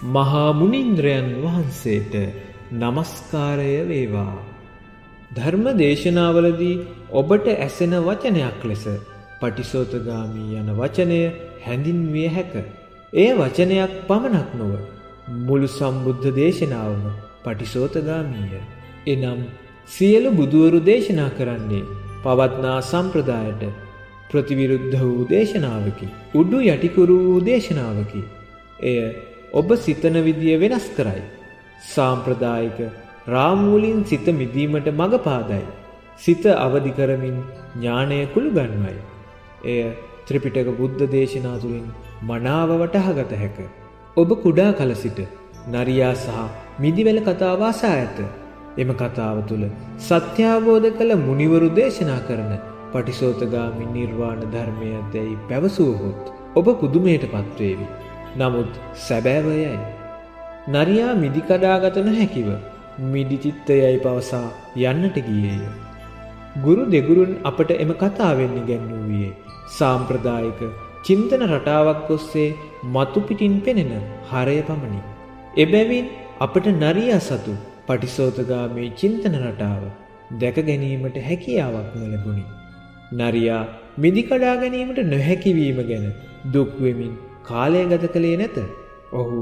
මහා මුනින්ද්‍රයන් වහන්සේට নমස්කාරය වේවා. ධර්ම දේශනාවලදී ඔබට ඇසෙන වචනයක් ලෙස පටිසෝතගාමී යන වචනය හැඳින්විය හැක. එය වචනයක් පමණක් නොව මුළු සම්බුද්ධ දේශනාවම පටිසෝතගාමීය. එනම් සියලු බුදුවරු දේශනා කරන්නේ පවත්නා සම්ප්‍රදායට ප්‍රතිවිරුද්ධ වූ දේශනාවකි. උඩු යටිකුරු වූ දේශනාවකි. එය ඔබ සිතන විදිය වෙනස් කරයි. සාම්ප්‍රදායික රාමූලින් සිත මිදීමට මඟ පාදයි. සිත අවදි කරමින් ඥානය කුළු ගන්වයි. එය ත්‍රිපිටක බුද්ධ දේශනා තුළින් මනාව වටහාගත හැක. ඔබ කුඩා කල සිට නරියා සහ මිදිවැල කතාව අසා ඇත. එම කතාව තුළ සත්‍යාබෝධ කළ මුනිවරු දේශනා කරන පටිසෝතගාමි නිර්වාණ ධර්මය දැයි පැවසූහොත් ඔබ පුදුමයට පත්වේවි. නමුත් සැබෑවයයි. නරියා මිදි කඩාගත නොහැකිව මිදිචිත්තයයි පවසා යන්නට ගියේය. ගුරු දෙගුරුන් අපට එම කතාවෙන්න ගැන්වූයේ සාම්ප්‍රදායික චින්තන රටාවක් ඔස්සේ මතුපිටින් පෙනෙන හරය පමණි. එබැවින් අපට නරියා සතු පටිසෝතගාමී චින්තන රටාව දැක ගැනීමට හැකියාවක් නොලැබුණි. නරියා මිදිකඩා ගැනීමට නොහැකිවීම ගැන දුක්වෙමින් කාලය ගත කළේ නැත. ඔහු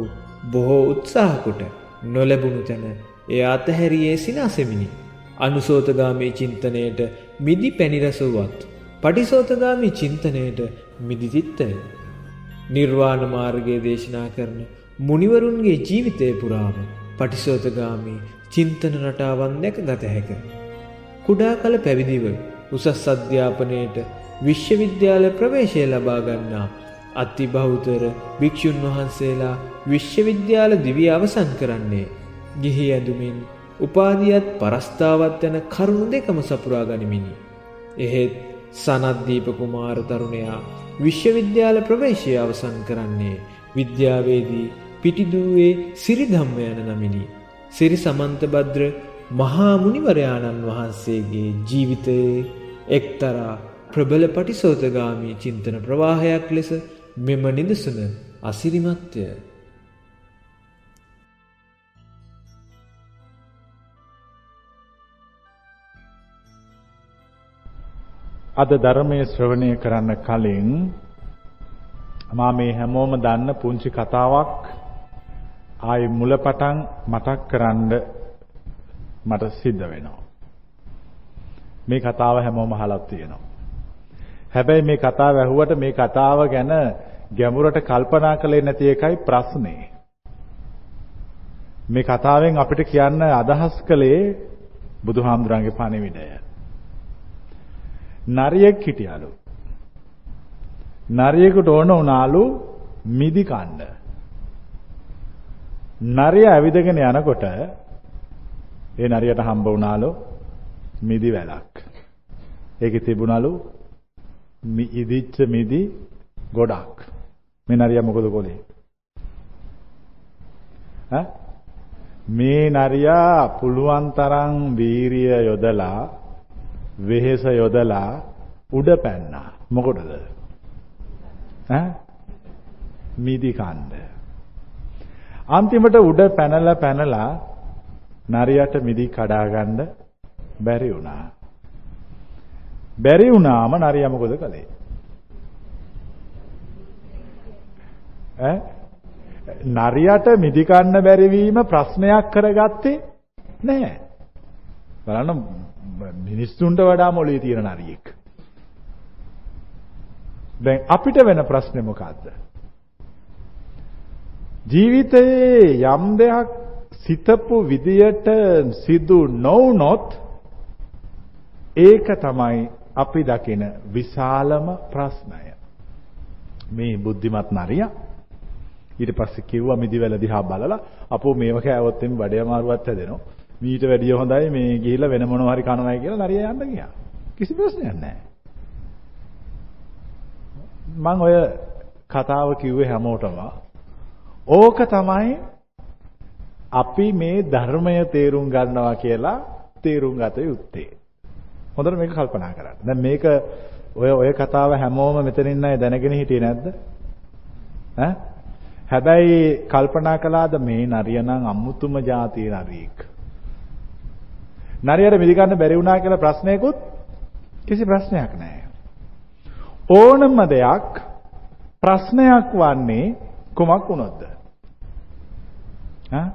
බොහෝ උත්සාහකොට නොලැබුණු තැන එය අතහැරියේ සිනාසෙමිනි. අනුසෝතගාමී චින්තනයට මිදි පැනිරසුවත්. පටිසෝතගාමී චින්තනයට මිදිචිත්තය. නිර්වාණ මාර්ගය දේශනා කරන මුනිවරුන්ගේ ජීවිතය පුරාම පටිසෝතගාමී චින්තන රටාවන් දැක ගත හැක. කුඩා කල පැවිදිව උසස් අධ්‍යාපනයට විශ්වවිද්‍යාල ප්‍රවේශය ලබා ගන්නා අති බහුතර භික්ෂුන් වහන්සේලා විශ්වවිද්‍යාල දිවි අවසන් කරන්නේ ගිහි ඇඳුමින් උපාධියත් පරස්ථාවත් යන කරුණු දෙකම සපුරා ගනිමිනි. එහෙත් සනද්දීප කුමාර තරුණයා විශ්වවිද්‍යාල ප්‍රවේශය අවසන් කරන්නේ විද්‍යාවේදී පිටිදුවේ සිරිධම්ම යන නමිනි. සිරි සමන්තභද්‍ර මහා මුනිවරයාණන් වහන්සේගේ ජීවිතයේ එක්තරා ප්‍රබල පටිසෝතගාමී චින්තන ප්‍රවාහයක් ලෙස මෙම නිදසුන අසිරිමත්ය. අද ධර්මයේ ශ්‍රවණය කරන්න කලින් මා මේ හැමෝම දන්න පුංචි කතාවක් ආයි මුලපටන් මතක් කරන්න මට සිද්ධ වෙනවා. මේ කතාව හැමෝම අහලා තියෙනවා. හැබැයි මේ කතාව ඇහුවට මේ කතාව ගැන ගැඹුරට කල්පනා කළේ නැති එකයි ප්‍රශ්නේ. මේ කතාවෙන් අපිට කියන්න අදහස් කළේ බුදුහාමුදුරන්ගේ පණිවිඩය. නරියෙක් හිටියලු. නරියෙකුට ඕන වුණාලු මිදි කන්න. නරිය ඇවිදගෙන යනකොට ඒ නරියට හම්බ වුණාලු මිදි වැලක්. ඒකේ තිබුණලු ඉදිච්ච මිදි ගොඩක්. මේ නරියා මොකද කළේ? ඈ මේ නරියා පුළුවන් තරම් වීරිය යොදලා වෙහෙස යොදලා උඩ පැන්නා. මොකටද? ඈ මිදි කන්ද. අන්තිමට උඩ පැනලා පැනලා නරියට මිදි කඩා ගන්න බැරි වුණා. බැරි වුණාම නරියා මොකද කළේ? ඈ නරියට මිදි කන්න බැරි වීම ප්‍රශ්නයක් කරගත්තේ නැහැ. බලන්න මිනිස්සුන්ට වඩා මොළේ තියෙන නරියෙක්. දැන් අපිට වෙන ප්‍රශ්නේ මොකද්ද? ජීවිතයේ යම් දෙයක් සිතපු විදියට සිදු නොවුනොත් ඒක තමයි අපි දකින විශාලම ප්‍රශ්නය. මේ බුද්ධිමත් නරියා ඊට පස්සේ කිව්වා මිදිවැල දිහා බලලා අපෝ මේව කෑවොත් එimhe බඩේ අමාරුවක් හැදෙනවා. මීට වැඩිය හොඳයි මේ ගිහිල්ලා වෙන මොනවා හරි කනවයි කියලා නරියා යන්න ගියා. කිසි ප්‍රශ්නයක් නැහැ. මම ඔය කතාව කිව්වේ හැමෝටම ඕක තමයි අපි මේ ධර්මය තේරුම් ගන්නවා කියලා තේරුම් ගත යුත්තේ. හොඳට මේක කල්පනා කරන්න. දැන් මේක ඔය ඔය කතාව හැමෝම මෙතන ඉන්න අය දැනගෙන හිටියේ නැද්ද? ඈ හැබැයි කල්පනා කළාද මේ නරිය නම් අමුතුම જાතිය නරියෙක්. නරියට මිදි ගන්න බැරි වුණා කියලා ප්‍රශ්නයකුත් කිසි ප්‍රශ්නයක් නැහැ. ඕනම දෙයක් ප්‍රශ්නයක් වන්නේ කුමක් වුණොත්ද? ඈ?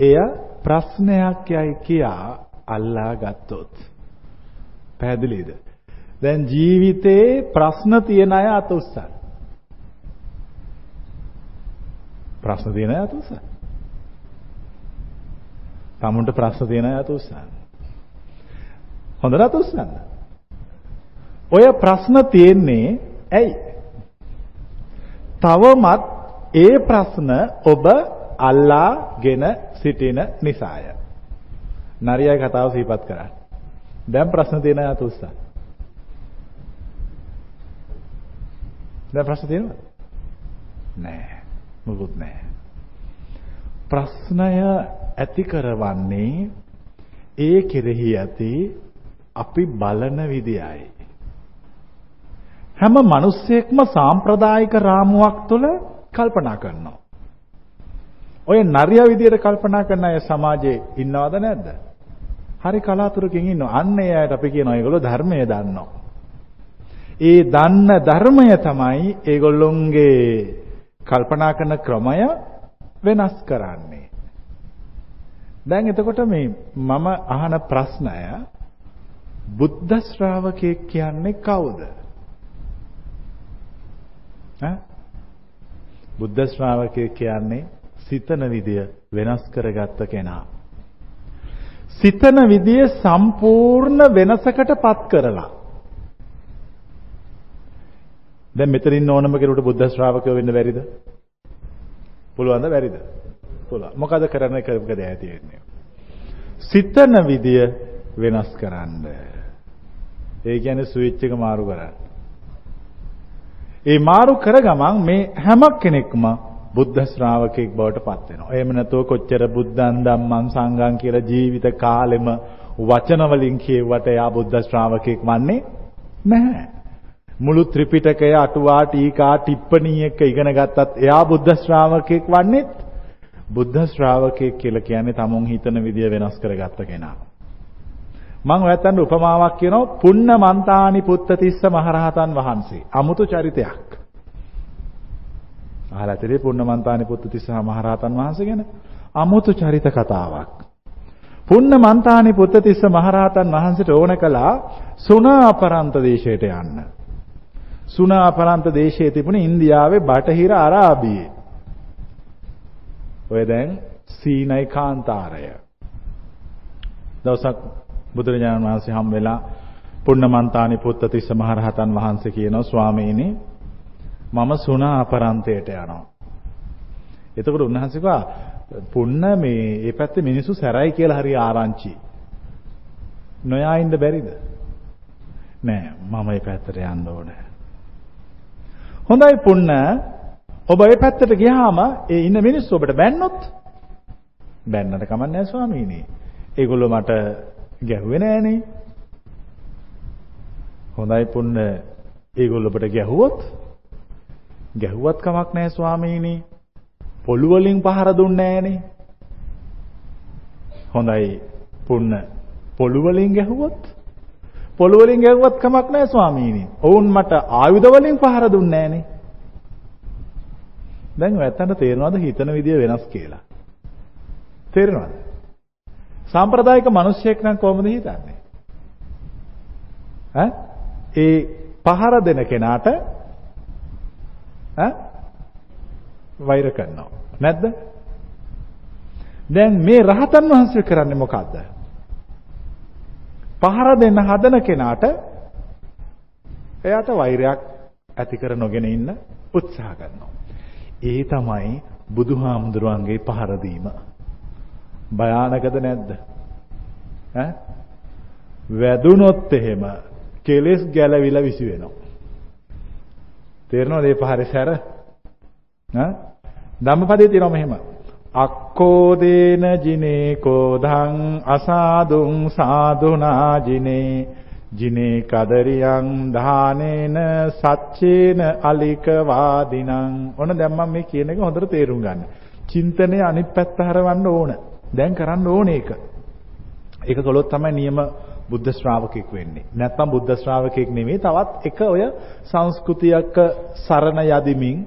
එය ප්‍රශ්නයක් යයි කියා අල්ලා ගත්තොත්. පැහැදිලිද? දැන් ජීවිතේ ප්‍රශ්න තියෙන අය අත උස්සන්න. ප්‍රශ්න තියෙන අය අත උස්සන්න. tamunට ප්‍රශ්න තියෙන අය අත උස්සන්න. හොඳට අත උස්සන්න. ඔය ප්‍රශ්න තියෙන්නේ ඇයි? තවමත් ඒ ප්‍රශ්න ඔබ අල්ලාගෙන සිටින නිසාය. නරියයි කතාව සිහිපත් කරන්න. දැන් ප්‍රශ්න තියෙන අය අත උස්සන්න. දැන් ප්‍රශ්න තියෙනවද? නෑ. මොකුත් නෑ. ප්‍රශ්නය ඇති කරවන්නේ ඒ කෙරෙහි ඇති අපි බලන විදියයි. හැම මිනිස්සෙක්ම සාම්ප්‍රදායික රාමුවක් තුළ කල්පනා කරනවා. ඔය නරිය විදියට කල්පනා කරන අය සමාජයේ ඉන්නවද නැද්ද? හරි කලාතුරකින් ඉන්නවා. අන්න ඒ අයට අපි කියනවා ඒගොල්ලෝ ධර්මය දන්නවා. ඒ දන්න ධර්මය තමයි ඒගොල්ලොන්ගේ කල්පනා කරන ක්‍රමය වෙනස් කරන්නේ. දැන් එතකොට මේ මම අහන ප්‍රශ්නය බුද්ධ ශ්‍රාවකයෙක් කියන්නේ කවුද? ඈ බුද්ධ ශ්‍රාවකයෙක් කියන්නේ සිතන විදිය වෙනස් කරගත්ත කෙනා. සිතන විදිය සම්පූර්ණ වෙනසකටපත් කරලා දැන් මෙතන ඉන්න ඕනම කෙනෙකුට බුද්ධ ශ්‍රාවකයෝ වෙන්න බැරිද? පුළුවන්ද බැරිද? පුළුවන්. මොකද කරන්න කරපක දෑ තියෙන්නේ. සිතන විදිය වෙනස් කරන්න. ඒ කියන්නේ ස්විච් එක මාරු කරන්න. ඒ මාරු කර ගමන් මේ හැම කෙනෙක්ම බුද්ධ ශ්‍රාවකෙක් බවට පත් වෙනවා. එහෙම නැතුව කොච්චර බුද්ධං ධම්මං සංඝං කියලා ජීවිත කාලෙම වචන වලින් කියවට එයා බුද්ධ ශ්‍රාවකෙක් වන්නේ නැහැ. මුළු ත්‍රිපිටකය අටුවා ටීකා ටිප්පණී එක ඉගෙන ගත්තත් එයා බුද්ධ ශ්‍රාවකෙක් වන්නේත් බුද්ධ ශ්‍රාවකෙක් කියලා කියන්නේ tamun හිතන විදිය වෙනස් කරගත්ත කෙනා. මම ඔයයන්ට උපමාවක් කියනවා පුන්න මන්තානි පුත්තතිස්ස මහරහතන් වහන්සේ. අමුතු චරිතයක්. අහලා තිරේ පුන්න මන්තානි පුත්තතිස්ස මහරහතන් වහන්සේ ගැන අමුතු චරිත කතාවක්. පුන්න මන්තානි පුත්තතිස්ස මහරහතන් වහන්සේට ඕන කළා සුණාපරන්ත දේශයට යන්න. සුනාපරන්ත දේශයේ තිබුණ ඉන්දියාවේ බටහිර අරාබියේ. ඔය දැන් සීනයි කාන්තාරය. දවසක් බුදුරජාණන් වහන්සේ හම් වෙලා පුන්නමන්තානි පුත්තතිස්ස මහරහතන් වහන්සේ කියනවා ස්වාමීනි මම සුනාපරන්තයට යනවා. එතකොට උන්වහන්සේ කිව්වා පුන්න මේ මේ පැත්තේ මිනිස්සු සැරයි කියලා හරි ආරංචි. නොයා ඉන්න බැරිද? නෑ මම මේ පැත්තට යන්න ඕනේ. හොඳයි පුන්න ඔබ ඒ පැත්තට ගියාම ඒ ඉන්න මිනිස්සු ඔබට බැන්නොත් බැන්නට කමක් නැහැ ස්වාමීනි. ඒගොල්ලෝ මට ගැහුවේ නෑනේ. හොඳයි පුන්න ඒගොල්ලෝ ඔබට ගැහුවොත් ගැහුවත් කමක් නැහැ ස්වාමීනි. පොළු වලින් පහර දුන්නේ නෑනේ. හොඳයි පුන්න පොළු වලින් ගැහුවොත් පොළොව වලින් ගැහුවත් කමක් නැහැ ස්වාමීනි. ඔවුන් මට ආයුධ වලින් පහර දුන්නේ නැහනේ. දැන් ඔයත්තන්ට තේරෙනවද හිතන විදිය වෙනස් කියලා? තේරෙනවද? සාම්ප්‍රදායික මිනිස්සෙක් නම් කොහොමද හිතන්නේ? ඈ? ඒ පහර දෙන කෙනාට ඈ වෛර කරනවා. නැද්ද? දැන් මේ රහතන් වහන්සේ කරන්නේ මොකද්ද? පහර දෙන්න හදන කෙනාට එයාට වෛරයක් ඇති කර නොගෙන ඉන්න උත්සාහ කරනවා. ඒ තමයි බුදුහාමුදුරුවන්ගේ පහර දීම. භයානකද නැද්ද? ඈ වැදුනොත් එහෙම කෙලෙස් ගැලවිලා විසි වෙනවා. තේරෙනවද මේ පහරේ සැර? ඈ ධම්මපදයේ තියෙනවා මෙහෙම. අක්කෝදේන ජිනේ කෝධං අසාදුං සාදුනා ජිනේ ජිනේ කදරියං දානේන සච්චේන අලික වාදිනං ඔන්න දැන් මම මේ කියන එක හොඳට තේරුම් ගන්න. චින්තනය අනිත් පැත්ත හරවන්න ඕන. දැන් කරන්න ඕනේ ඒක. ඒක කළොත් තමයි නියම බුද්ධ ශ්‍රාවකෙක් වෙන්නේ. නැත්නම් බුද්ධ ශ්‍රාවකෙක් නෙමෙයි තවත් එක ඔය සංස්කෘතියක සරණ යදිමින්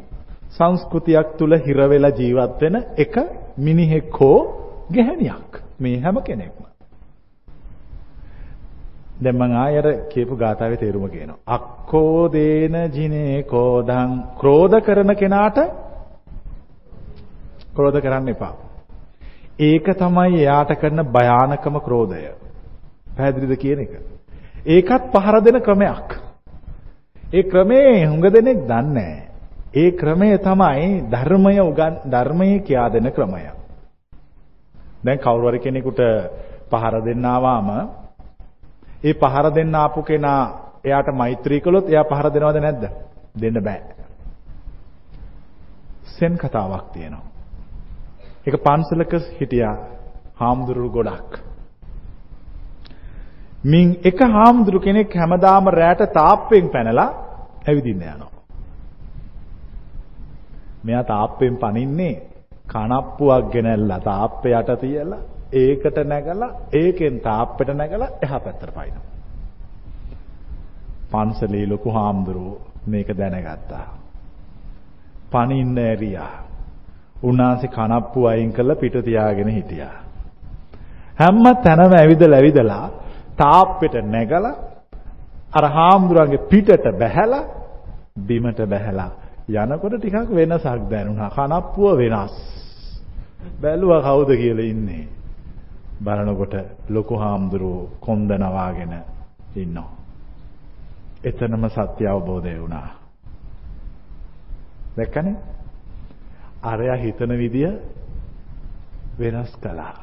සංස්කෘතියක් තුල හිර වෙලා ජීවත් වෙන එක මිනිහෙක් හෝ ගැහණියක්. මේ හැම කෙනෙක්ම. දැන් මම ආයෙර කියපු ගාථාවේ තේරුම කියනවා. අක්කෝ දේන ජිනේ කෝදං ක්‍රෝධ කරන කෙනාට ක්‍රෝධ කරන්න එපා. ඒක තමයි එයාට කරන භයානකම ක්‍රෝධය. පැහැදිලිද කියන එක? ඒකත් පහර දෙන ක්‍රමයක්. ඒ ක්‍රමේ හුඟ දෙනෙක් දන්නේ ඒ ක්‍රමය තමයි ධර්මය උගන් ධර්මයේ කියා දෙන ක්‍රමය. දැන් කවුරු හරි කෙනෙකුට පහර දෙන්න ආවම ඒ පහර දෙන්න ආපු කෙනා එයාට මෛත්‍රී කළොත් එයා පහර දෙනවද නැද්ද? දෙන්න බෑ. සෙන් කතාවක් තියෙනවා. ඒක පන්සලක හිටියා හාමුදුරුවෝ ගොඩක්. මින් එක හාමුදුරු කෙනෙක් හැමදාම රැට තාප්පෙන් පැනලා ඇවිදින්න යනවා. මෙයා තාප්පෙන් පනින්නේ කනප්පුවක් ගෙනල්ලා තාප්පේ යට තියලා ඒකට නැගලා ඒකෙන් තාප්පෙට නැගලා එහා පැත්තට පයින්නවා. පන්සලේ ලොකු හාමුදුරුවෝ මේක දැනගත්තා. පනින්න ඇරියා. උන්වහන්සේ කනප්පු අයින් කරලා පිට තියාගෙන හිටියා. හැම තැනම ඇවිදලා ඇවිදලා තාප්පෙට නැගලා අර හාමුදුරන්ගේ පිටට බැහැලා බිමට බැහැලා යනකොට ටිකක් වෙනසක් දැනුණා. කනප්පුව වෙනස්. බැලුවා කවුද කියලා ඉන්නේ. බලනකොට ලොකු හාමුදුරුවෝ කොන්ද නවාගෙන ඉන්නවා. එතනම සත්‍ය අවබෝධය වුණා. දැක්කනේ? අරයා හිතන විදිය වෙනස් කළා.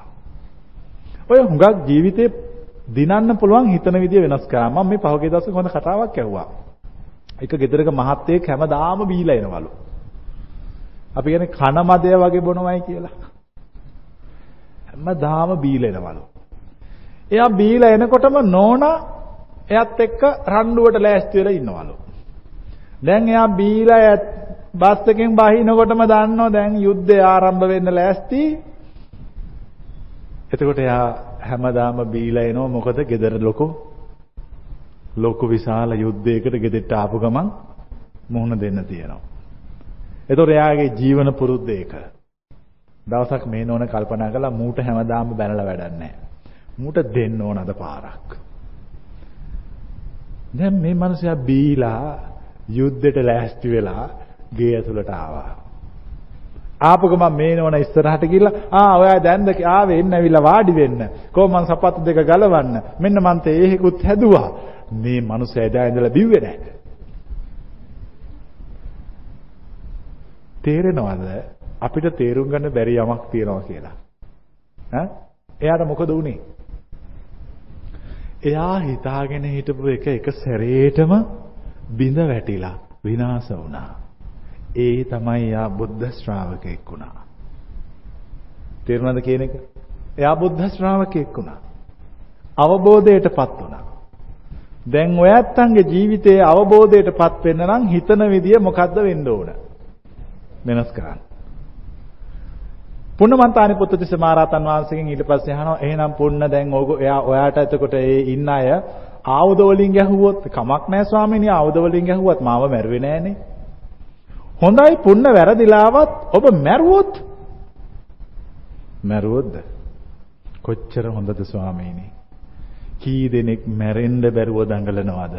ඔය හුඟක් ජීවිතේ දිනන්න පුළුවන් හිතන විදිය වෙනස් කරා. මම මේ පහුගිය දවසේ හොඳ කතාවක් ඇහුවා. එක ගෙදරක මහත්තයෙක් හැමදාම බීලා එනවලු. අපි කියන්නේ කන මදය වගේ බොනවයි කියලා. හැමදාම බීලා එනවලු. එයා බීලා එනකොටම නෝනා එයත් එක්ක රණ්ඩුවට ලෑස්ති වෙලා ඉන්නවලු. දැන් එයා බීලා බස් එකෙන් බහිනකොටම දන්නෝ දැන් යුද්ධය ආරම්භ වෙන්න ලෑස්ති. එතකොට එයා හැමදාම බීලා එනවා මොකද gedara ලොකෝ ලොකු විශාල යුද්ධයකට ගෙදෙට්ට ආපු ගමන් මුහුණ දෙන්න තියෙනවා. ඒතොර එයාගේ ජීවන පුරුද්ද ඒක. දවසක් මේ නෝන කල්පනා කළා මූට හැමදාම බැනලා වැඩක් නැහැ. මූට දෙන්න ඕන අද පාරක්. දැන් මේ මිනිසයා බීලා යුද්ධෙට ලෑස්ති වෙලා ගේ ඇතුළට ආවා. ආපු ගමන් මේ නෝන ඉස්සරහට ගිහලා ආ ඔයා දැන්ද ආවේ එන්න ඇවිල්ලා වාඩි වෙන්න. කොහොම මං සපත්තු දෙක ගලවන්න. මෙන්න මං තේ එහෙකුත් හැදුවා. මේ මනුස්සයා එදා ඉඳලා බිව්වේ නැහැ. තේරෙනවද අපිට තේරුම් ගන්න බැරි යමක් තියෙනවා කියලා? ඈ එයාට මොකද වුනේ? එයා හිතාගෙන හිටපු එක එක සැරේටම බිඳ වැටිලා විනාශ වුණා. ඒ තමයි යා බුද්ධ ශ්‍රාවකෙක් වුණා. තේරුණාද කියන එක? එයා බුද්ධ ශ්‍රාවකෙක් වුණා. අවබෝධයටපත් වුණා. දැන් ඔයත්තන්ගේ ජීවිතයේ අවබෝධයටපත් වෙන්න නම් හිතන විදිය මොකද්ද වෙන්න ඕන? වෙනස් කරන්න. පුන්නමන්තානි පුත්තිස්ස මහරහතන් වහන්සේගෙන් ඊට පස්සේ අහනවා එහෙනම් පුන්න දැන් ඕක එයා ඔයාට එතකොට ඒ ඉන්න අය ආයුධ වලින් ගැහුවොත් කමක් නැහැ ස්වාමීනි ආයුධ වලින් ගැහුවත් මාව මැරුවේ නෑනේ. හොඳයි පුන්න වැරදිලාවත් ඔබ මැරුවොත් මැරුවොත්ද? කොච්චර හොඳද ස්වාමීනි? කී දෙනෙක් මැරෙන්න බැරුව දඟලනවද?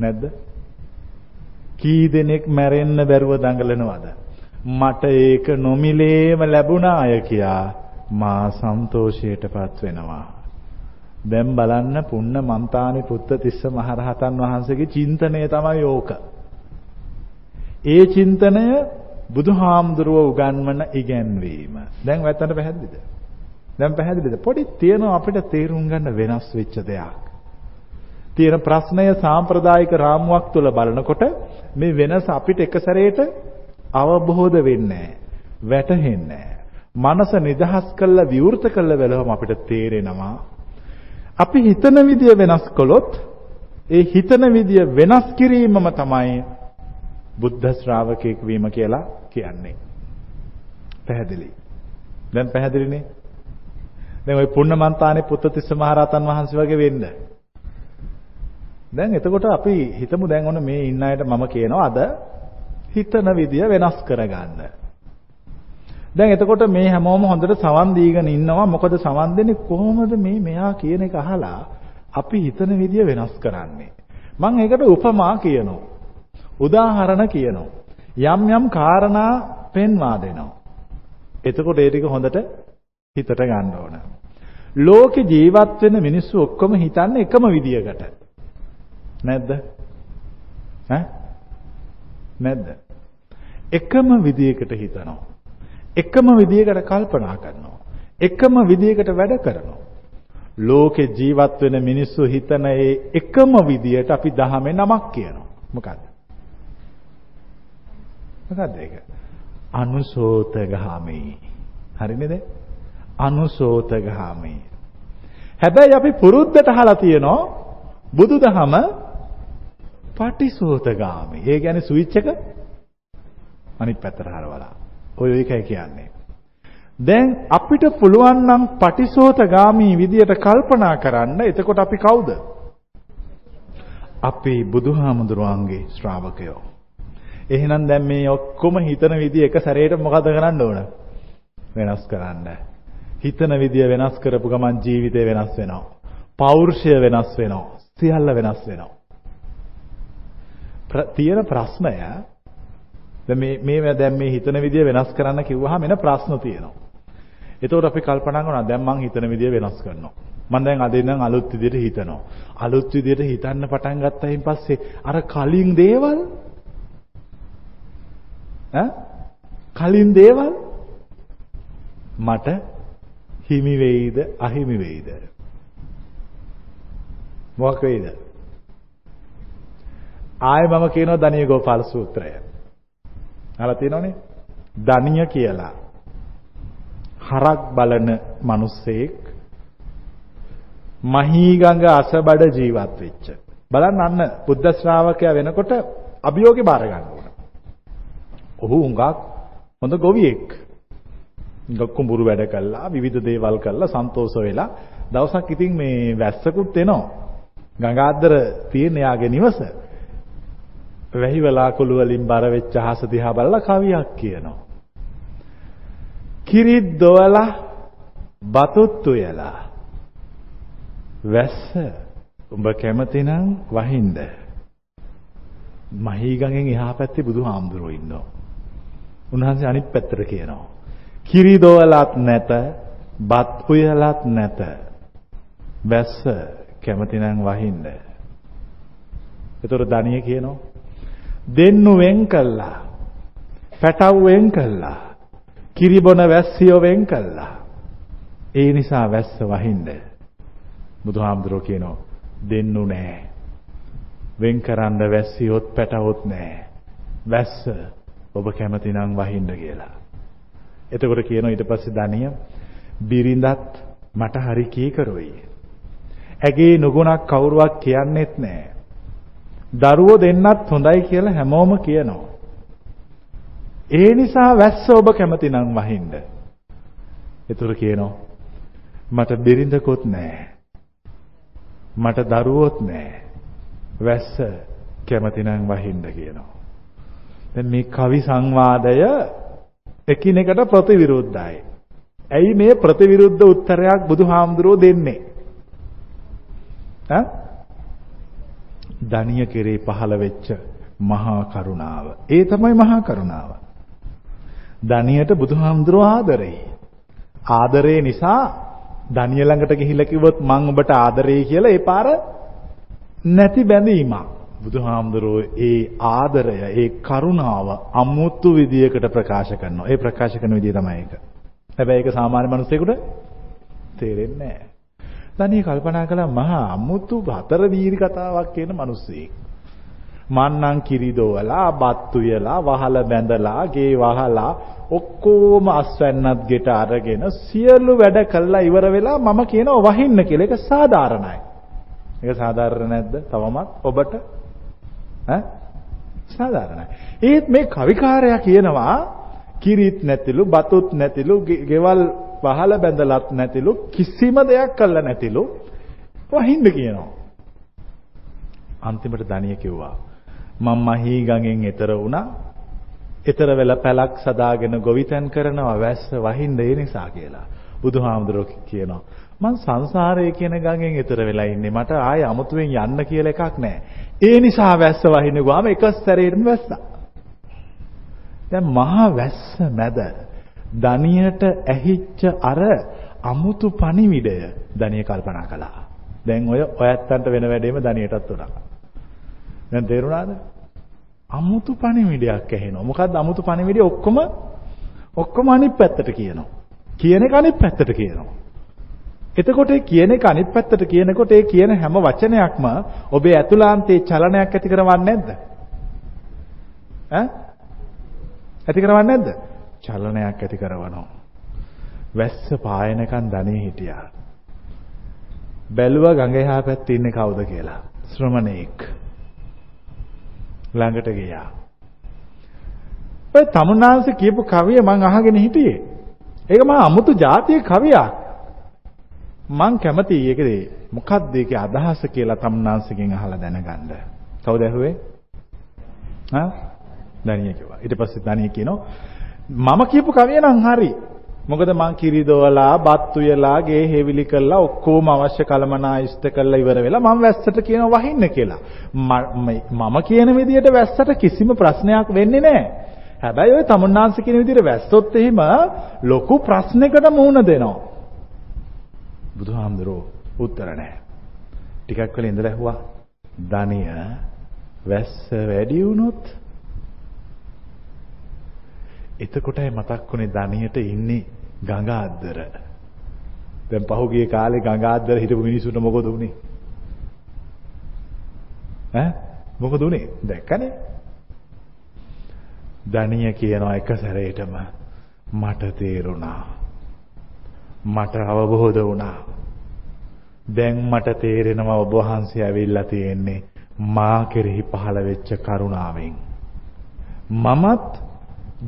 නැද්ද? කී දෙනෙක් මැරෙන්න බැරුව දඟලනවද? මට ඒක නොමිලේම ලැබුණා අය කියා මා සන්තෝෂයටපත් වෙනවා. දැන් බලන්න පුන්න මන්තානි පුත්ත තිස්ස මහරහතන් වහන්සේගේ චින්තනය තමයි ඕක. ඒ චින්තනය බුදුහාමුදුරුව උගන්වන ඉගැන්වීම. දැන් වැත්තට පැහැදිලිද? දැන් පැහැදිලිද? පොඩි තියෙනවා අපිට තේරුම් ගන්න වෙනස් වෙච්ච දෙයක්. තියෙන ප්‍රශ්නය සාම්ප්‍රදායික රාමුවක් තුල බලනකොට මේ වෙනස අපිට එක සැරේට අවබෝධ වෙන්නේ වැටහෙන්නේ මනස නිදහස් කළා විවෘත කළා බැලුවම අපිට තේරෙනවා අපි හිතන විදිය වෙනස් කළොත් ඒ හිතන විදිය වෙනස් කිරීමම තමයි බුද්ධ ශ්‍රාවකෙක් වීම කියලා කියන්නේ. පැහැදිලි. දැන් පැහැදිලිනේ? දැන් ওই පුන්නමන්තානේ පුත්තිස්ස මහරහතන් වහන්සේ වගේ වෙන්න. දැන් එතකොට අපි හිතමු දැන් ඔන්න මේ ඉන්න අයට මම කියනවා අද හිතන විදිය වෙනස් කරගන්න. දැන් එතකොට මේ හැමෝම හොඳට සවන් දීගෙන ඉන්නවා. මොකද සවන් දෙන්නේ කොහොමද මේ මෙයා කියන එක අහලා අපි හිතන විදිය වෙනස් කරන්නේ. මම ඒකට උපමා කියනවා. උදාහරණ කියනවා. යම් යම් කාරණා පෙන්වා දෙනවා. එතකොට ඒ ටික හොඳට හිතට ගන්න ඕන. ලෝකේ ජීවත් වෙන මිනිස්සු ඔක්කොම හිතන්නේ එකම විදියකට. නැද්ද? ඈ? නැද්ද? එකම විදියකට හිතනවා. එකම විදියකට කල්පනා කරනවා. එකම විදියකට වැඩ කරනවා. ලෝකේ ජීවත් වෙන මිනිස්සු හිතන ඒ එකම විදියට අපි දහමේ නමක් කියනවා. මොකද්ද? මොකද්ද ඒක? අනුසෝතගාමී. හරිනේද? අනුසෝතගාමී. හැබැයි අපි පුරුද්දට අහලා තියෙනවා බුදුදහම පටිසෝතගාමී. ඒ කියන්නේ ස්විච් එක අනිත් පැත්තට හරවලා. ඔය එකයි කියන්නේ. දැන් අපිට පුළුවන් නම් පටිසෝතගාමී විදියට කල්පනා කරන්න. එතකොට අපි කවුද? අපේ බුදුහාමුදුරුවන්ගේ ශ්‍රාවකයෝ. එහෙනම් දැන් මේ ඔක්කොම හිතන විදිය එක සැරේට මොකද කරන්න ඕන? වෙනස් කරන්න. හිතන විදිය වෙනස් කරපු ගමන් ජීවිතේ වෙනස් වෙනවා. පෞරුෂය වෙනස් වෙනවා. සියල්ල වෙනස් වෙනවා. තියෙන ප්‍රශ්නය දැන් මේ මේ දැන් මේ හිතන විදිය වෙනස් කරන්න කිව්වහම එන ප්‍රශ්න තියෙනවා. එතකොට අපි කල්පනා කරනවා දැන් මං හිතන විදිය වෙනස් කරනවා. මම දැන් අද ඉඳන් අලුත් විදියට හිතනවා. අලුත් විදියට හිතන්න පටන් ගත්තයින් පස්සේ අර කලින් දේවල් ඈ කලින් දේවල් මට හිමි වෙයිද අහිමි වෙයිද? මොකක් වෙයිද? ආයෙ මම කියනවා දණිය ගෝපාල සූත්‍රය. අහලා තියෙනවනේ? දණිය කියලා. හරක් බලන මිනිස්සෙක් මහීගඟ අසබඩ ජීවත් වෙච්ච. බලන්න අන්න බුද්ධ ශ්‍රාවකයා වෙනකොට අභියෝගේ බාර ගන්න ඕන. ඔහු හුඟක් හොඳ ගොවියෙක්. ගොක්කුඹුරු වැඩ කළා විවිධ දේවල් කළා සන්තෝෂ වෙලා දවසක් ඉතින් මේ වැස්සකුත් එනවා. ගංගාද්දර තියෙන යාගේ නිවස. වැහි වලාකුළු වලින් බර වෙච්ච අහස දිහා බලලා කවියක් කියනවා. කිරිත් දොවලා බතුත් උයලා වැස්ස උඹ කැමතිනම් වහින්ද මහීගඟෙන් එහා පැත්තේ බුදුහාමුදුරුවෝ ඉන්නවා. උන්වහන්සේ අනිත් පැත්තට කියනවා. කිරි දොවලත් නැත, බත් උයලත් නැත. වැස්ස කැමතිනම් වහින්ද. ඒතර දණිය කියනවා දෙන්නු වෙන් කළා. පැටව් වෙන් කළා. කිරිබොන වැස්සියෝ වෙන් කළා. ඒ නිසා වැස්ස වහින්ද. බුදුහාමුදුරුවෝ කියනවා දෙන්නු නෑ. වෙන් කරන්න වැස්සියොත් පැටවොත් නෑ. වැස්ස ඔබ කැමති නම් වහින්න කියලා. එතකොට කියනවා ඊට පස්සේ දණිය බිරිඳත් මට හරි කීකරොයි. ඇගේ නුගුණක් කවුරුවක් කියන්නෙත් නෑ. දරුවෝ දෙන්නත් හොඳයි කියලා හැමෝම කියනවා. ඒ නිසා වැස්ස ඔබ කැමති නම් වහින්න. ඒතර කියනවා මට බිරිඳකුත් නැහැ. මට දරුවොත් නැහැ. වැස්ස කැමති නම් වහින්න කියනවා. දැන් මේ කවි සංවාදය එකිනෙකට ප්‍රතිවිරුද්ධයි. ඇයි මේ ප්‍රතිවිරුද්ධ උත්තරයක් බුදුහාමුදුරෝ දෙන්නේ? ඈ? දණිය කෙරේ පහළ වෙච්ච මහා කරුණාව. ඒ තමයි මහා කරුණාව. දණියට බුදුහාමුදුරෝ ආදරෙයි. ආදරේ නිසා දණිය ළඟට ගිහිල්ලා කිව්වොත් මං ඔබට ආදරෙයි කියලා ඒ පාර නැති බැඳීමක්. බුදුහාමුදුරෝ ඒ ආදරය, ඒ කරුණාව අමුතු විදියකට ප්‍රකාශ කරනවා. ඒ ප්‍රකාශ කරන විදිය තමයි ඒක. හැබැයි ඒක සාමාන්‍ය මිනිස්සුෙකුට තේරෙන්නේ නැහැ. දණිය කල්පනා කළා මහා අමුතු හතර වීරි කතාවක් කියන මිනිස්සෙක්. මන්නම් කිරි දෝවලා, බත් උයලා, වහල බැඳලා, ගේ වහලා ඔක්කොම අස්වැන්නත් ගෙට අරගෙන සියලු වැඩ කළා ඉවර වෙලා මම කියනවා වහින්න කියලා. ඒක සාධාරණයි. ඒක සාධාරණ නැද්ද? තවමත් ඔබට? ඈ? සාධාරණයි. ඒත් මේ කවිකාරයා කියනවා කිරිත් නැතිලු, බතුත් නැතිලු, ගෙවල් වහල බැඳලත් නැතිලු, කිසිම දෙයක් කළා නැතිලු වහින්න කියනවා. අන්තිමට දණිය කිව්වා මම මහී ගඟෙන් එතර වුණා. එතර වෙලා පැලක් සදාගෙන ගොවිතැන් කරනවා වැස්ස වහින්න ඒ නිසා කියලා. බුදුහාමුදුරුවෝ කියනවා මං සංසාරයේ කියන ගඟෙන් එතර වෙලා ඉන්නේ. මට ආයේ අමුතුවෙන් යන්න කියලා එකක් නැහැ. ඒ නිසා වැස්ස වහින්න ගියාම එක සැරේටම වැස්සා. දැන් මහා වැස්ස මැද දණියට ඇහිච්ච අර අමුතු පණිවිඩය දණිය කල්පනා කළා. දැන් ඔය ඔයත්තන්ට වෙන වැඩේම දණියටත් උනා. දැන් තේරුණාද? අමුතු පණිවිඩයක් ඇහෙනවා. මොකද්ද අමුතු පණිවිඩය ඔක්කොම ඔක්කොම අනිත් පැත්තට කියනවා. කියන එක අනිත් පැත්තට කියනවා. එතකොට ඒ කියන එක අනිත් පැත්තට කියනකොට ඒ කියන හැම වචනයක්ම ඔබේ ඇතුළාන්තයේ චලනයක් ඇති කරවන්නේ නැද්ද? ඈ? ඇති කරවන්නේ නැද්ද? චලනයක් ඇති කරවනවා. වැස්ස පායනකන් දණේ හිටියා. බැලුවා ගඟ එහා පැත්තේ ඉන්නේ කවුද කියලා. ශ්‍රමණේක්. ළඟට ගියා. ඔය තමුන්නාංශ කියපු කවිය මං අහගෙන හිටියේ. ඒක මහා අමුතු જાතිය කවියක්. මං කැමතියි ඒකේ මොකක්ද ඒකේ අදහස කියලා තමුන්නාංශගෙන් අහලා දැනගන්න. කවුද ඇහුවේ? හා? දණිය කිව්වා. ඊට පස්සේ දණිය කියනවා මම කියපු කවිය නම් හරි. මොකද මං කිරි දොවලා, බත් උයලා, ගේ හේවිලි කළා, ඔක්කොම අවශ්‍ය කලමනා ඉෂ්ට කළා ඉවර වෙලා මං වැස්සට කියන වහින්න කියලා. මම කියන විදිහට වැස්සට කිසිම ප්‍රශ්නයක් වෙන්නේ නැහැ. හැබැයි ඔය තමුන්නාංශ කියන විදිහට වැස්සොත් එහෙම ලොකු ප්‍රශ්නයකට මුහුණ දෙනවා. බුදුහාමුදුරෝ උත්තර නැහැ. ටිකක් වෙලා ඉඳලා ඇහුවා. ධනිය වැස්ස වැඩි වුණොත් එතකොටයි මතක් වුනේ ධනියට ඉන්නේ ගඟ අද්දර. දැන් පහුගිය කාලේ ගඟ අද්දර හිටපු මිනිස්සුන්ට මොකද උනේ? ඈ මොකද උනේ? දැක්කනේ. ධනිය කියනවා එක සැරේටම මට තේරුණා. මට අවබෝධ වුණා. දැන් මට තේරෙනවා ඔබ වහන්සේ ඇවිල්ලා තියෙන්නේ මා කෙරෙහි පහළ වෙච්ච කරුණාවෙන්. මමත්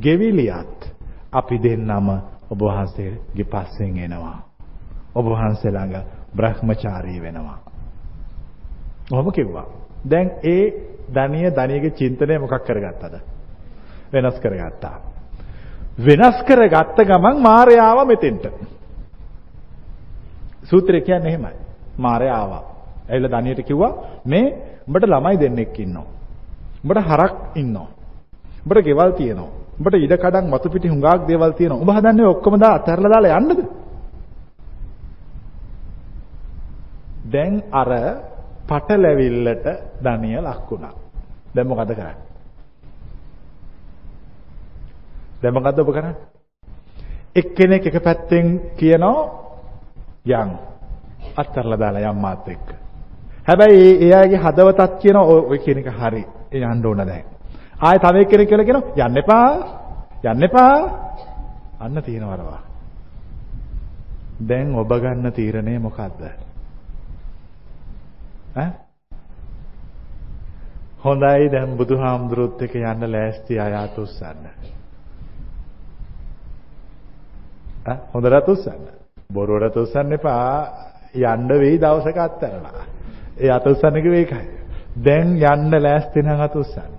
ගෙවිලියත් අපි දෙන්නම ඔබ වහන්සේගේ පස්සෙන් එනවා. ඔබ වහන්සේ ළඟ බ්‍රහ්මචාරී වෙනවා. ඔහොම කිව්වා. දැන් ඒ ධනිය ධනියගේ චින්තනය මොකක් කරගත්තද? වෙනස් කරගත්තා. වෙනස් කරගත්ත ගමන් මාර්යාව මෙතෙන්ට. සූත්‍රය කියන්නේ එහෙමයි. මාර්යා ආවා. ඇවිල්ලා ධනියට කිව්වා මේ උඹට ළමයි දෙන්නෙක් ඉන්නවා. උඹට හරක් ඉන්නවා. උඹට ගෙවල් තියෙනවා. උඹට ඉඩ කඩන් වතු පිටි හුඟක් දේවල් තියෙනවා. උඹ හදන්නේ ඔක්කොම දා අතහැරලා දාලා යන්නද? දැන් අර පටලැවිල්ලට ධනිය ලක් වුණා. දැන් මොකද කරන්නේ? දැන් මොකද්ද ඔබ කරන්නේ? එක්කෙනෙක් එක පැත්තෙන් කියනවා යන් අත්තරලා දාලා යම් මාත් එක්ක. හැබැයි එයාගේ හදවතත් කියන ඔය කියන එක හරි. ඒ යන්න ඕන දැන්. ආයෙ තව එක්කෙනෙක් කියලා කියනවා යන්න එපා. යන්න එපා. අන්න තියෙනවරවා. දැන් ඔබ ගන්න තීරණය මොකද්ද? ඈ හොඳයි දැන් බුදුහාමුදුරුවොත් එක්ක යන්න ලෑස්ති අය අත උස්සන්න. ඈ හොඳට උස්සන්න. බොරුවට උස්සන්න එපා. යන්න වෙයි දවසක අත්තරලා. ඒ අත උස්සන්න කිව්වේ ඒකයි. දැන් යන්න ලෑස්ති නම් අත උස්සන්න.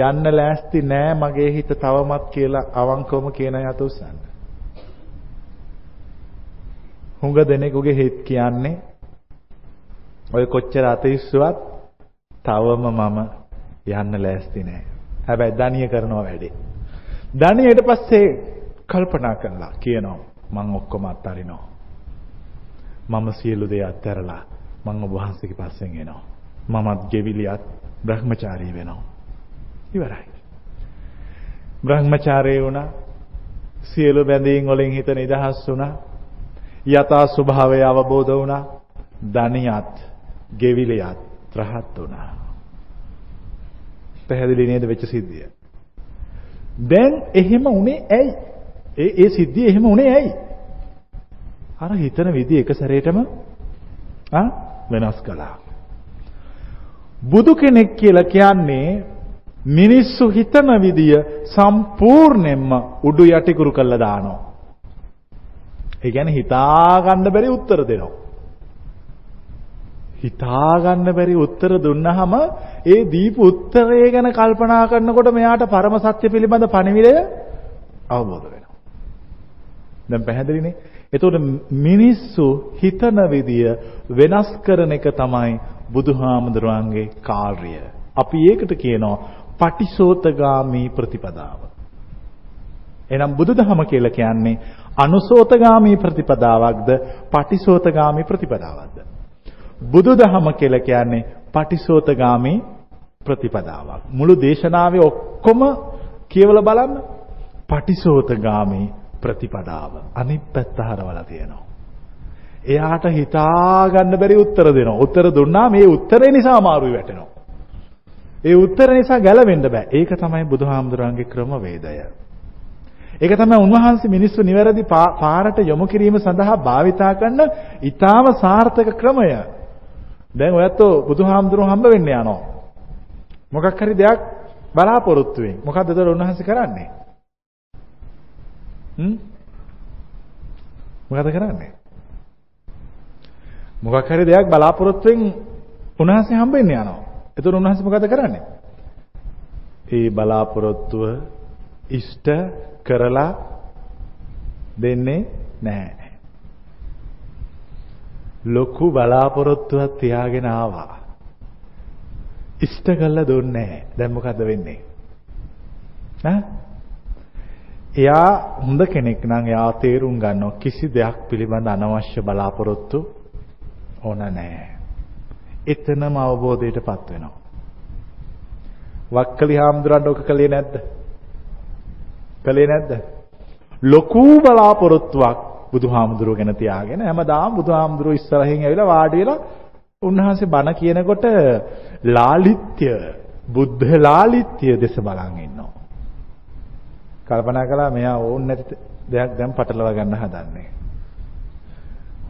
යන්න ලෑස්ති නෑ මගේ හිත තවමත් කියලා අවංකවම කියන අය අත උස්සන්න. හුඟ දෙනෙකුගේ හිත කියන්නේ ඔය කොච්චර අතිස්සුවත් තවම මම යන්න ලෑස්ති නෑ. හැබැයි දණිය කරනවා වැඩේ. දණිය ඊට පස්සේ කල්පනා කළා කියනවා මං ඔක්කොම අත්හරිනවා. මම සියලු දේ අත්හැරලා මං ඔබ වහන්සේගේ පස්සෙන් එනවා. මමත් ගෙවිලියත් බ්‍රහ්මචාරී වෙනවා. ඉවරයි. බ්‍රහ්මචාරී වුණා. සියලු බැඳීම් වලින් හිත නිදහස් වුණා. යථා ස්වභාවය අවබෝධ වුණා. ධනියත් ගෙවිලියත් රහත් වුණා. පැහැදිලි නේද වෙච්ච සිද්ධිය? දැන් එහෙම උනේ ඇයි? ඒ ඒ සිද්ධිය එහෙම උනේ ඇයි? අර හිතන විදිහ එක සැරේටම ආ වෙනස් කළා. බුදු කෙනෙක් කියලා කියන්නේ මිනිස්සු හිතන විදිය සම්පූර්ණයෙන්ම උඩු යටිකුරු කළා දානවා. ඒ කියන්නේ හිතා ගන්න බැරි උත්තර දෙනවා. හිතා ගන්න බැරි උත්තර දුන්නාම ඒ දීපු උත්තරය ගැන කල්පනා කරනකොට මෙයාට පරම සත්‍ය පිළිබඳ පණිවිඩය අවබෝධ වෙනවා. දැන් පැහැදිලිනේ? එතකොට මිනිස්සු හිතන විදිය වෙනස් කරන එක තමයි බුදුහාමුදුරන්ගේ කාර්යය. අපි ඒකට කියනවා පටිසෝතගාමී ප්‍රතිපදාව. එහෙනම් බුදුදහම කියලා කියන්නේ අනුසෝතගාමී ප්‍රතිපදාවක්ද පටිසෝතගාමී ප්‍රතිපදාවක්ද? බුදුදහම කියලා කියන්නේ පටිසෝතගාමී ප්‍රතිපදාවක්. මුළු දේශනාවේ ඔක්කොම කියවලා බලන්න පටිසෝතගාමී ප්‍රතිපදාව. අනිත් පැත්ත හරවලා තියෙනවා. එයාට හිතා ගන්න බැරි උත්තර දෙනවා. උත්තර දුන්නා මේ උත්තරේ නිසා අමාරුයි වැටෙනවා. ඒ උත්තර නිසා ගැලවෙන්න බෑ. ඒක තමයි බුදුහාමුදුරන්ගේ ක්‍රමවේදය. ඒක තමයි උන්වහන්සේ මිනිස්සු නිවැරදි පාරට යොමු කිරීම සඳහා භාවිතා කරන ඊටාම සාර්ථක ක්‍රමය. දැන් ඔයත් බුදුහාමුදුරුවෝ හම්බ වෙන්න යනවා. මොකක් හරි දෙයක් බලාපොරොත්තු වෙමින්. මොකද්ද ඒතර උන්වහන්සේ කරන්නේ? හ්ම්? මොකද කරන්නේ? මොකක් හරි දෙයක් බලාපොරොත්තුෙන් උන්වහන්සේ හම්බ වෙන්න යනවා. ඒතර උන්වහන්සේ මොකද කරන්නේ? ඒ බලාපොරොත්තුව ඉෂ්ට කරලා දෙන්නේ නැහැ. ලොකු බලාපොරොත්තුවක් තියාගෙන ආවා. ඉෂ්ට කළා දුන්නේ නැහැ. දැන් මොකද වෙන්නේ? ඈ? එයා හොඳ කෙනෙක් නම් එයා තේරුම් ගන්නවා කිසි දෙයක් පිළිබඳ අනවශ්‍ය බලාපොරොත්තු ඕන නැහැ. එතනම අවබෝධයටපත් වෙනවා. වක්කලි හාමුදුරන් ඔක කළේ නැද්ද? කළේ නැද්ද? ලොකු බලාපොරොත්තුවක් බුදුහාමුදුරුව ගැන තියාගෙන හැමදාම බුදුහාමුදුරුව ඉස්සරහින් ඇවිල්ලා වාඩි වෙලා උන්වහන්සේ බණ කියනකොට ලාලිත්‍ය බුද්ධ ලාලිත්‍ය දෙස බලන් ඉන්නවා. කල්පනා කළා මෙයා ඕන් නැති දෙයක් දැන් පටලවා ගන්න හදන්නේ.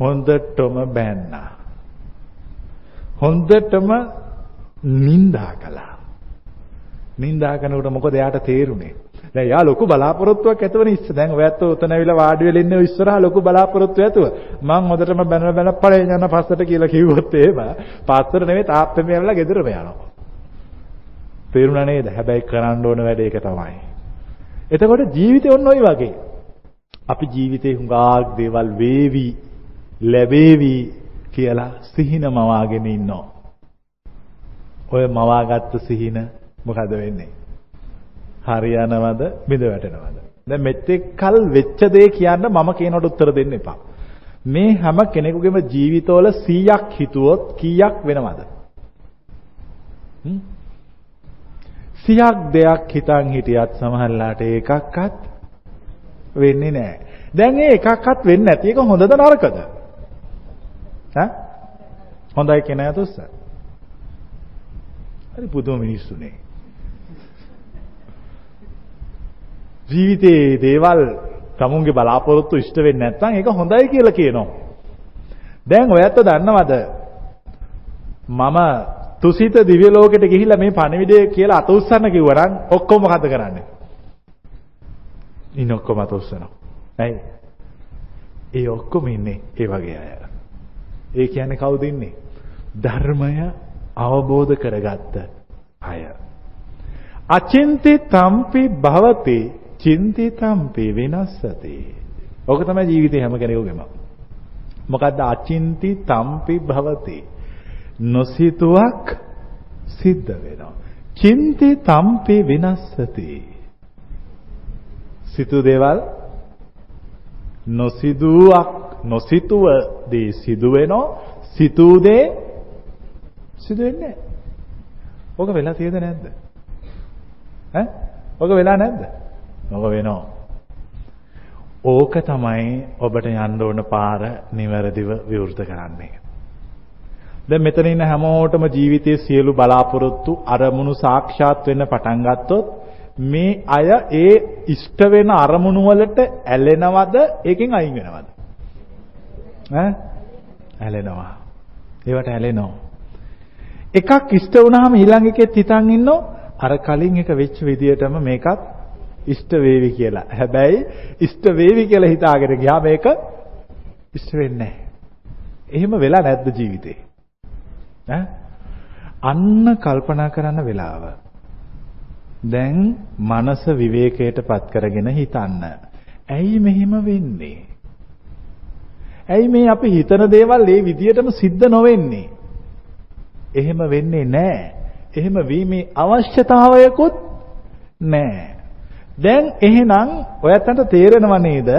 හොඳටම බෑන්නා. හොඳටම නිඳා කළා. නිඳා කරනකොට මොකද එයාට තේරුනේ? දැන් යා ලොකු බලාපොරොත්තුවක් ඇතුවනේ ඉස්ස. දැන් ඔයත් උතන ඇවිල්ලා වාඩි වෙලා ඉන්නේ ඉස්සරහා ලොකු බලාපොරොත්තු ඇතුව. මං හොඳටම බැනලා බැනලා පළේ යන පස්සට කියලා කිව්වොත් එහෙම පස්සට නෙවෙයි තාත්තම ඇවිල්ලා ගෙදරම යනවා. තේරුණා නේද? හැබැයි කරන්න ඕන වැඩ ඒක තමයි. එතකොට ජීවිතේ ඔන්න ඔය වගේ. අපි ජීවිතේ හුඟක් දේවල් වේවි ලැබේවි කියලා සිහින මවාගෙන ඉන්නවා. ඔය මවාගත්තු සිහින මොකද වෙන්නේ? හරියනවද බිඳ වැටෙනවද? දැන් මෙතෙක් කල් වෙච්ච දේ කියන්න මම කියනකොට උත්තර දෙන්න එපා. මේ හැම කෙනෙකුගේම ජීවිතවල 100ක් හිතුවොත් කීයක් වෙනවද? 100ක් දෙයක් හිතන් හිටියත් සමහරලාට ඒකක්වත් වෙන්නේ නැහැ. දැන් ඒ එකක්වත් වෙන්නේ නැති එක හොඳද නරකද? ඈ? හොඳයි කියන අයතුස්ස. හරි පුදුම මිනිස්සුනේ. ජීවිතයේ දේවල් තමුන්ගේ බලාපොරොත්තු ඉෂ්ට වෙන්නේ නැත්නම් ඒක හොඳයි කියලා කියනවා. දැන් ඔයත් දන්නවද? මම තුසිත දිව්‍ය ලෝකෙට ගිහිල්ලා මේ පණිවිඩය කියලා අත උස්සන්න කිව්වනම් ඔක්කොම මොකද කරන්නේ? ඉන්න ඔක්කොම අත උස්සනවා. ඇයි? ඒ ඔක්කොම ඉන්නේ ඒ වගේ අය. ඒ කියන්නේ කවුද ඉන්නේ? ධර්මය අවබෝධ කරගත්ත අය. අචින්ති තම්පි භවති චින්තිතම්පි වෙනස්සති. ඕක තමයි ජීවිතේ හැම කෙනෙකුගේම. මොකද්ද අචින්ති තම්පි භවති. නොසිතුවක් සිද්ධ වෙනවා. චින්ති තම්පි වෙනස්සති. සිතු දේවල් නොසිදුවක් නොසිතුව දේ සිදු වෙනවා. සිතූ දේ සිදු වෙන්නේ නැහැ. ඕක වෙලා තියෙද නැද්ද? ඈ? ඕක වෙලා නැද්ද? මොක වෙනවා? ඕක තමයි ඔබට යන්න ඕන පාර නිවැරදිව විවෘත කරන්නේ. දැන් මෙතන ඉන්න හැමෝටම ජීවිතයේ සියලු බලාපොරොත්තු අරමුණු සාක්ෂාත් වෙන්න පටන් ගත්තොත් මේ අය ඒ ඉෂ්ට වෙන අරමුණු වලට ඇලෙනවද ඒකෙන් අයින් වෙනවද ඈ ඇලෙනවා ඒවට ඇලෙනවා එකක් ඉෂ්ට වුණාම ඊළඟ එකෙත් හිතන් ඉන්නෝ අර කලින් එක වෙච්ච විදියටම මේකත් ඉෂ්ට වේවි කියලා. හැබැයි ඉෂ්ට වේවි කියලා හිතාගෙන ගියා මේක ඉෂ්ට වෙන්නේ නැහැ. එහෙම වෙලා නැද්ද ජීවිතේ? ඈ අන්න කල්පනා කරන්න වෙලාව. දැන් මනස විවේකයටපත් කරගෙන හිතන්න. ඇයි මෙහෙම වෙන්නේ? ඇයි මේ අපි හිතන දේවල් ඒ විදියටම සිද්ධ නොවෙන්නේ? එහෙම වෙන්නේ නැහැ. එහෙම වීමේ අවශ්‍යතාවයකුත් නැහැ. දැන් එහෙනම් ඔයත්තන්ට තේරෙනව නේද?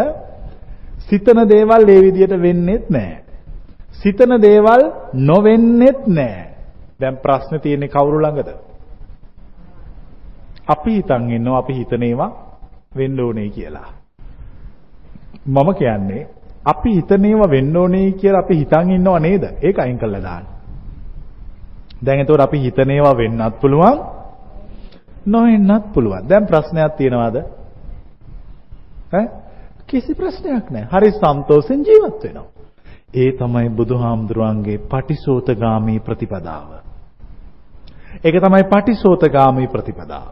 සිතන දේවල් ඒ විදියට වෙන්නේත් නැහැ. සිතන දේවල් නොවෙන්නේත් නැහැ. දැන් ප්‍රශ්නේ තියෙන්නේ කවුරු ළඟද? අපි හිතන් ඉන්නවා අපි හිතන ඒවා වෙන්න ඕනේ කියලා. මම කියන්නේ අපි හිතන ඒවා වෙන්න ඕනේ කියලා අපි හිතන් ඉන්නව නේද? ඒක අයින් කරලා දාන්න. දැන් එතකොට අපි හිතන ඒවා වෙන්නත් පුළුවන් නොවෙන්නත් පුළුවන්. දැන් ප්‍රශ්නයක් තියෙනවද? ඈ කිසි ප්‍රශ්නයක් නැහැ. හරි සන්තෝෂෙන් ජීවත් වෙනවා. ඒ තමයි බුදුහාමුදුරන්ගේ පටිසෝතගාමී ප්‍රතිපදාව. ඒක තමයි පටිසෝතගාමී ප්‍රතිපදාව.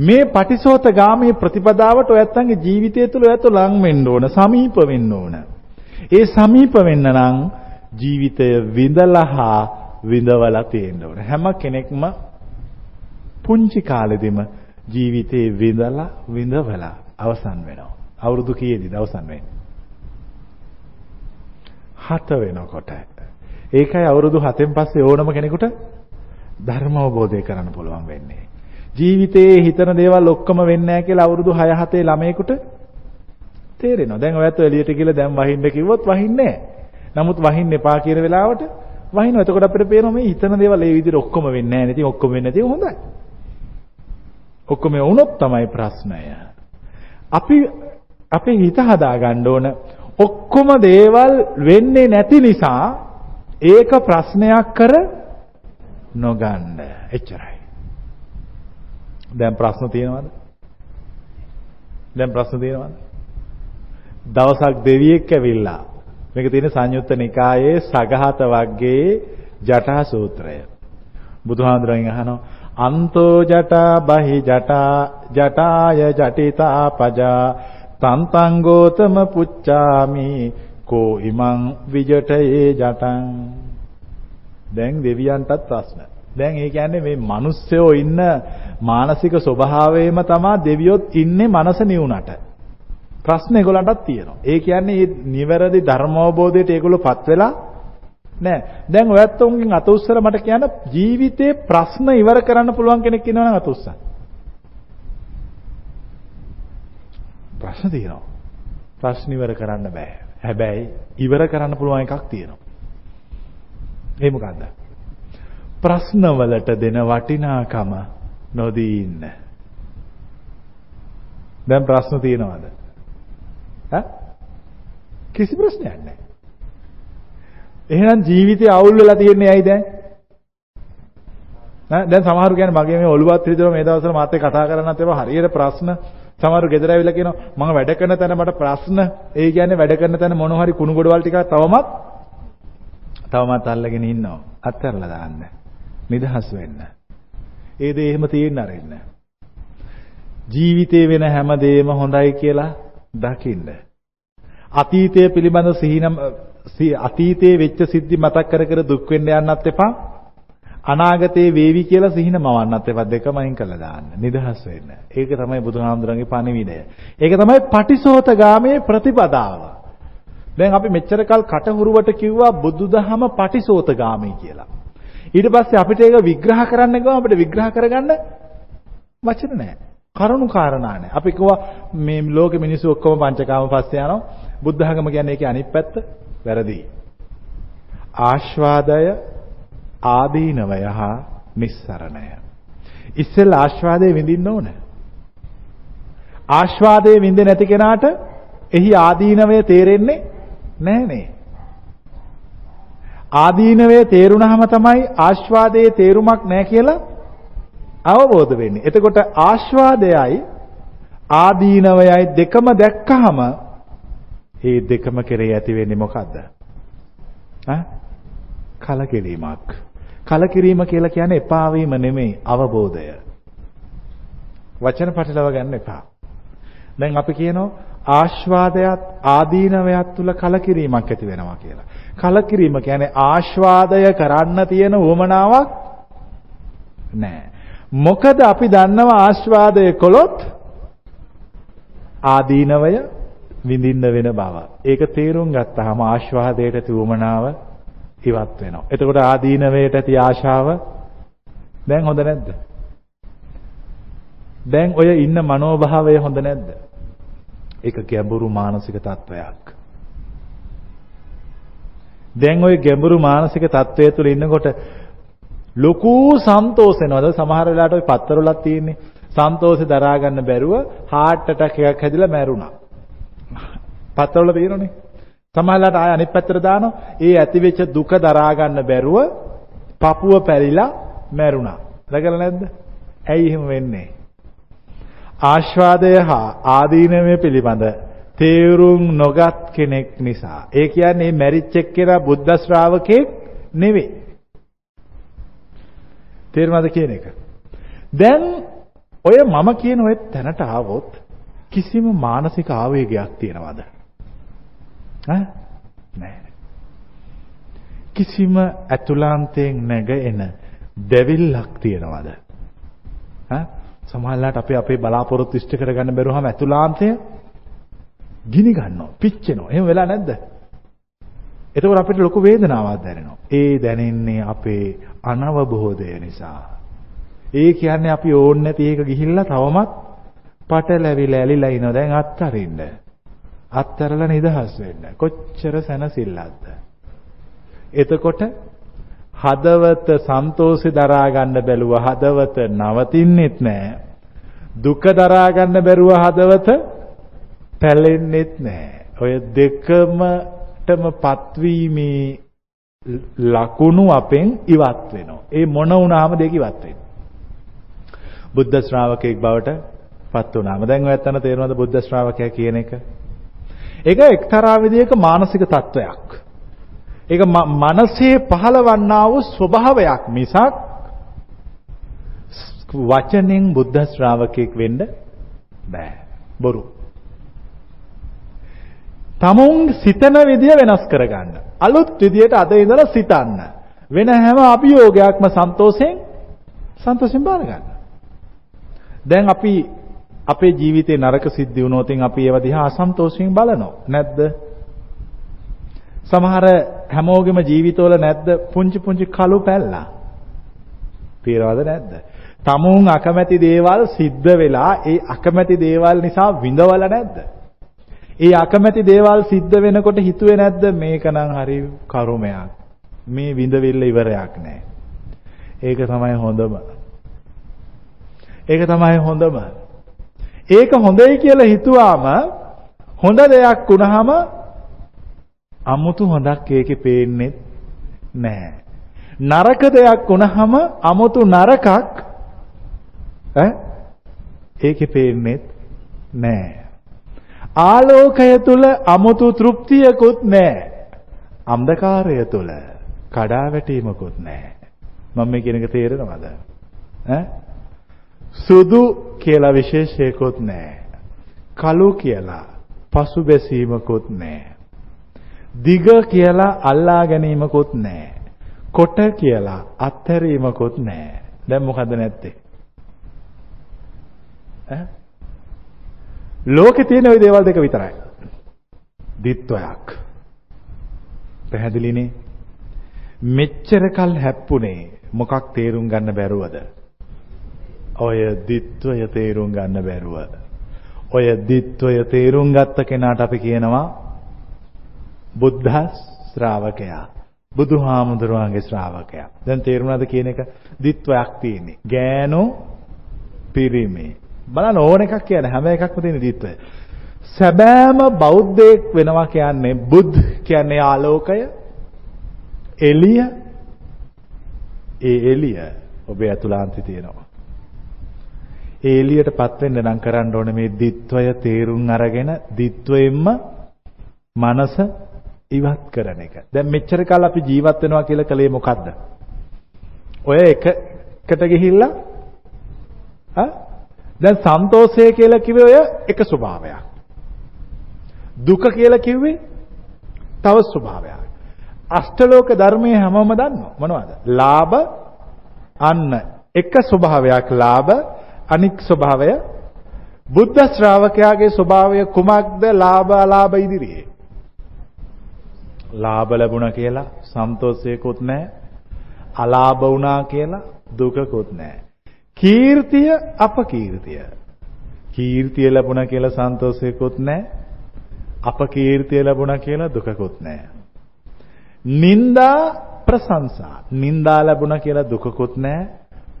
මේ පටිසෝතගාමී ප්‍රතිපදාවට ඔයත්තන්ගේ ජීවිතය තුළ ඔයත් ලං වෙන්න ඕන, සමීප වෙන්න ඕන. ඒ සමීප වෙන්න නම් ජීවිතය විඳලා විඳවලා තියෙන්න ඕන. හැම කෙනෙක්ම පුංචි කාලෙදිම ජීවිතේ විඳලා විඳවලා අවසන් වෙනවා. අවුරුදු කීයේදීද අවසන් වෙන්නේ? හත වෙනකොට. ඒකයි අවුරුදු 7න් පස්සේ ඕනම කෙනෙකුට ධර්ම අවබෝධය කරන්න පුළුවන් වෙන්නේ. ජීවිතේ හිතන දේවල් ඔක්කොම වෙන්නේ නැහැ කියලා අවුරුදු 6 7 ළමයෙකුට තේරෙනවා. දැන් ඔයත් එළියට ගිහලා දැන් වහින්න කිව්වොත් වහින්නේ නැහැ. නමුත් වහින්න එපා කියන වෙලාවට වහිනවා. එතකොට අපිට පේනවා මේ හිතන දේවල් ඒ විදිහට ඔක්කොම වෙන්නේ නැහැ. ඉතින් ඔක්කොම වෙන්නේ නැති හොඳයි. ඔක්කොම වුණොත් තමයි ප්‍රශ්නය. අපි අපේ හිත හදා ගන්න ඕන ඔක්කොම දේවල් වෙන්නේ නැති නිසා ඒක ප්‍රශ්නයක් කර නොගන්න. එච්චරයි. දැන් ප්‍රශ්න තියෙනවද? දැන් ප්‍රශ්න තියෙනවද? දවසක් දෙවියෙක් ඇවිල්ලා මේක තියෙන සංයුත්ත නිකායේ සගහත වර්ගයේ ජටා සූත්‍රය. බුදුහාඳුරෙන් අහනවා අන්තෝ ජටා බහි ජටා ජටාය ජටිතා පජා තන්තං ගෝතම පුච්චාමි. කෝ ඉමං විජටයේ ජටං දැන් දෙවියන්ටත් ප්‍රශ්න. දැන් ඒ කියන්නේ මේ මිනිස්සයෝ ඉන්න මානසික ස්වභාවයේම තමයි දෙවියොත් ඉන්නේ මනස නිවුනට ප්‍රශ්න ඒගොල්ලන්ටත් තියෙනවා. ඒ කියන්නේ මේ නිවැරදි ධර්මෝබෝධයට ඒගොල්ලෝපත් වෙලා නෑ. දැන් ඔයත් උන්ගෙන් අත උස්සලා මට කියන්න ජීවිතේ ප්‍රශ්න ඉවර කරන්න පුළුවන් කෙනෙක් ඉන්නවනම් අත උස්සන්න. ප්‍රශ්න තියෙනවා. ප්‍රශ්න ඉවර කරන්න බෑ. හැබැයි ඉවර කරන්න පුළුවන් එකක් තියෙනවා. ඒ මොකද්ද? ප්‍රශ්න වලට දෙන වටිනාකම නොදී ඉන්න. දැන් ප්‍රශ්න තියෙනවද? ඈ? කිසි ප්‍රශ්නයක් නැහැ. එහෙනම් ජීවිතේ අවුල් වෙලා තියෙන්නේ ඇයි දැන්? නෑ දැන් සමහරු කියන්නේ මගේ මේ ඔළුවත් හිතෙනවා මේ දවස්වල මාත් එක්ක කතා කරන්නත් ඒවා හරියට ප්‍රශ්න සමහරු ගෙදර ඇවිල්ලා කියනවා මම වැඩ කරන තැන මට ප්‍රශ්න. ඒ කියන්නේ වැඩ කරන තැන මොන හරි කුණු ගොඩවල් ටිකක් තවමත් තවමත් අල්ලගෙන ඉන්නවා. අත්හැරලා දාන්න. නිදහස් වෙන්න. ඒ දේ එහෙම තියෙන්න අරින්න. ජීවිතේ වෙන හැම දෙයක්ම හොඳයි කියලා දකින්න. අතීතය පිළිබඳ සිහිනම් අතීතයේ වෙච්ච සිද්ධි මතක් කර කර දුක් වෙන්න යන්නත් එපා. අනාගතේ වේවි කියලා සිහින මවන්නත් එපා. දෙකම අයින් කළා දාන්න. නිදහස් වෙන්න. ඒක තමයි බුදුහාමුදුරන්ගේ පණිවිඩය. ඒක තමයි පටිසෝතගාමී ප්‍රතිපදාව. දැන් අපි මෙච්චර කල් කටහුරුවට කිව්වා බුදුදහම පටිසෝතගාමී කියලා. ඊට පස්සේ අපිට ඒක විග්‍රහ කරන්න ගියාම අපිට විග්‍රහ කරගන්න වචන නැහැ. කරුණු කාරණා නැහැ. අපි කිව්වා මේ ලෝකෙ මිනිස්සු ඔක්කොම පංචකාම පස්සේ යනවා. බුද්ධ ධර්ම කියන්නේ ඒකේ අනිත් පැත්ත. වැරදි. ආස්වාදය ආදීනවය හා නිස්සරණය. ඉස්සෙල් ආස්වාදයේ විඳින්න ඕන. ආස්වාදයේ විඳ නැති කෙනාට එහි ආදීනවය තේරෙන්නේ නැහනේ. ආදීනවේ තේරුණාම තමයි ආස්වාදයේ තේරුමක් නැහැ කියලා අවබෝධ වෙන්නේ. එතකොට ආස්වාදයයි ආදීනවයයි දෙකම දැක්කහම මේ දෙකම කෙරේ ඇති වෙන්නේ මොකද්ද? ඈ? කලකිරීමක්. කලකිරීම කියලා කියන්නේ එපා වීම නෙමෙයි අවබෝධය. වචන පටලව ගන්න එපා. දැන් අපි කියනවා ආස්වාදයක් ආදීනවයක් තුල කලකිරීමක් ඇති වෙනවා කියලා. කලකිරීම කියන්නේ ආස්වාදය කරන්න තියෙන උවමනාවක් නැහැ. මොකද අපි දන්නවා ආස්වාදය කළොත් ආදීනවය විඳින්න වෙන බව. ඒක තේරුම් ගත්තාම ආස්වාදයට ඇති උවමනාව ඉවත් වෙනවා. එතකොට ආදීනවයට ඇති ආශාව දැන් හොඳ නැද්ද? දැන් ඔය ඉන්න මනෝභාවය හොඳ නැද්ද? ඒක ගැඹුරු මානසික තත්වයක්. දැන් ওই ගැඹුරු මානසික තත්වය තුළ ඉන්නකොට ලොකු සන්තෝෂෙනවද සමහර වෙලාවට ওই පත්තරවලක් තියෙන්නේ සන්තෝෂේ දරා ගන්න බැරුව heart attack එකක් හැදිලා මැරුණා. පත්තරවල තියෙනනේ. සමහරලාට ආය අනිත් පැත්තට දානවා. ඒ ඇතිවෙච්ච දුක දරා ගන්න බැරුව පපුව පැලිලා මැරුණා. දැකලා නැද්ද? ඇයි එහෙම වෙන්නේ? ආස්වාදය හා ආදීනමය පිළිබඳ තේරුම් නොගත් කෙනෙක් නිසා. ඒ කියන්නේ මැරිච්ච එක්කෙනා බුද්ධ ශ්‍රාවකෙක් නෙවෙයි. තේරුණාද කියන එක? දැන් ඔය මම කියන ඔය තැනට ආවොත් කිසිම මානසික ආවේගයක් තියනවද? ඈ නැහැ. කිසිම ඇතුළාන්තයෙන් නැග එන දෙවිල්ලක් තියනවද? ඈ සමහරවිට අපි අපේ බලාපොරොත්තු ඉෂ්ට කරගන්න බැරුවම ඇතුළාන්තය ගිනි ගන්නවා, පිච්චෙනවා. එහෙම වෙලා නැද්ද? එතකොට අපිට ලොකු වේදනාවක් දැනෙනවා. ඒ දැනෙන්නේ අපේ අනවබෝධය නිසා. ඒ කියන්නේ අපි ඕන් නැති එක ගිහිල්ලා තවමත් පටලැවිලා ඇලිලා ඉනවා. දැන් අත්තරින්න. අත්තරලා නිදහස් වෙන්න. කොච්චර සැනසෙල්ලක්ද? එතකොට හදවත සන්තෝෂේ දරා ගන්න බැලුව හදවත නවතින්නෙත් නෑ. දුක දරා ගන්න බැරුව හදවත පැලෙන්නෙත් නෑ. ඔය දෙකමටම පත්වීමේ ලකුණු අපෙන් ඉවත් වෙනවා. ඒ මොන වුණාම දෙක ඉවත් වෙනවා. බුද්ධ ශ්‍රාවකෙක් බවට පත් වුණාම දැන් ඔයත් අන්න තේරෙනවද බුද්ධ ශ්‍රාවකයා කියන එක? ඒක එක්තරා විදිහක මානසික තත්වයක්. ඒක මනසේ පහළවන්නා වූ ස්වභාවයක් මිසක් වචනෙන් බුද්ධ ශ්‍රාවකෙක් වෙන්න බෑ. බොරු. තමුන් සිතන විදිය වෙනස් කරගන්න. අලුත් විදියට අද ඉඳලා සිතන්න. වෙන හැම අභියෝගයක්ම සන්තෝෂෙන් සන්තෝෂෙන් බාර ගන්න. දැන් අපි අපේ ජීවිතේ නරක සිද්ධි වුණොත් අපි ඒව දිහා අසන්තෝෂයෙන් බලනවා. නැද්ද? සමහර හැමෝගෙම ජීවිතවල නැද්ද පුංචි පුංචි කළු පැල්ලා? තේරවද නැද්ද? තමුන් අකමැති දේවල් සිද්ධ වෙලා ඒ අකමැති දේවල් නිසා විඳවල නැද්ද? ඒ අකමැති දේවල් සිද්ධ වෙනකොට හිතුවේ නැද්ද මේකනම් හරි කරුමයක්. මේ විඳවිල්ල ඉවරයක් නෑ. ඒක තමයි හොඳම. ඒක තමයි හොඳම. ඒක හොඳයි කියලා හිතුවාම හොඳ දෙයක් වුණාම අමුතු හොඳක් ඒකේ පේන්නේ නැහැ. නරක දෙයක් වුණාම අමුතු නරකක් ඈ ඒකේ පේන්නේ නැහැ. ආලෝකය තුල අමුතු තෘප්තියකුත් නැහැ. අන්ධකාරය තුල කඩාවැටීමකුත් නැහැ. මම මේ කියන එක තේරෙනවද? ඈ සුදු කියලා විශේෂයකුත් නැහැ. කළු කියලා පසුබැසීමකුත් නැහැ. දිග කියලා අල්ලා ගැනීමකුත් නැහැ. කොට කියලා අත්හැරීමකුත් නැහැ. දැන් මොකද නැත්තේ? ඈ ලෝකේ තියෙන ওই දේවල් දෙක විතරයි. දිත්වයක්. පැහැදිලිනේ? මෙච්චර කල් හැප්පුණේ මොකක් තේරුම් ගන්න බැරුවද? ඔය දිත්වය තේරුම් ගන්න බැරුව. ඔය දිත්වය තේරුම් ගත්ත කෙනාට අපි කියනවා බුද්ධ ශ්‍රාවකයා. බුදුහාමුදුරුවන්ගේ ශ්‍රාවකයා. දැන් තේරුණාද කියන එක? දිත්වයක් තියෙන්නේ. ගෑනෝ පිරිමි. බලන්න ඕන එකක් කියන්නේ හැම එකක්ම තියෙන දිත්වය. සැබෑම බෞද්ධයෙක් වෙනවා කියන්නේ බුද් කියන්නේ ආලෝකය. එළිය ඒ එළිය ඔබේ ඇතුළාන්තේ තියෙනවා. ඒ එළියටපත් වෙන්න නම් කරන්න ඕනේ මේ ditthවය තේරුම් අරගෙන ditthවෙන්ම මනස ඉවත් කරන එක. දැන් මෙච්චර කාල අපි ජීවත් වෙනවා කියලා කලේ මොකද්ද? ඔය එකකට ගිහිල්ලා ආ දැන් සන්තෝෂය කියලා කිව්වේ ඔය එක ස්වභාවයක්. දුක කියලා කිව්වේ තව ස්වභාවයක්. අෂ්ටලෝක ධර්මයේ හැමෝම දන්නවා. මොනවද? ලාභ අන්න එක ස්වභාවයක් ලාභ අනික් ස්වභාවය. බුද්ධ ශ්‍රාවකයාගේ ස්වභාවය කුමක්ද? ලාභ අලාභ ඉදිරියේ. ලාභ ලැබුණා කියලා සන්තෝෂයකුත් නැහැ අලාභ වුණා කියලා දුකකුත් නැහැ කීර්තිය අපකීර්තිය. කීර්තිය ලැබුණා කියලා සන්තෝෂයකුත් නැහැ අපකීර්තිය ලැබුණා කියලා දුකකුත් නැහැ නින්දා ප්‍රශංසා. නින්දා ලැබුණා කියලා දුකකුත් නැහැ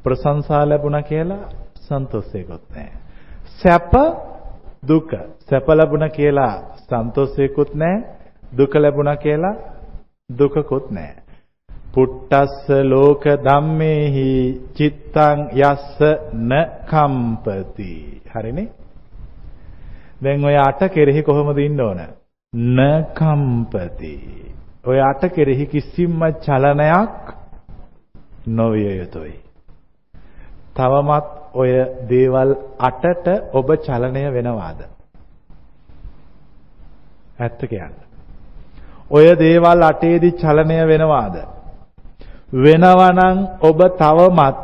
ප්‍රශංසා ලැබුණා කියලා සන්තෝෂයකුත් නැහැ. සැප දුක සැප ලැබුණා කියලා සන්තෝෂයකුත් නැහැ. දුක ලැබුණා කියලා දුකකුත් නැහැ. පුට්ටස්ස ලෝක ධම්මේහි චිත්තං යස්ස න කම්පති. හරිනේ? දැන් ඔය අට කෙරෙහි කොහොමද ඉන්න ඕන? න කම්පති. ඔය අට කෙරෙහි කිසිම චලනයක් නොවිය යුතුයි. තවමත් ඔය දේවල් අටට ඔබ චලනය වෙනවාද? ඇත්ත කියන්න. ඔය දේවල් අටේදී චලනය වෙනවාද? වෙනවනම් ඔබ තවමත්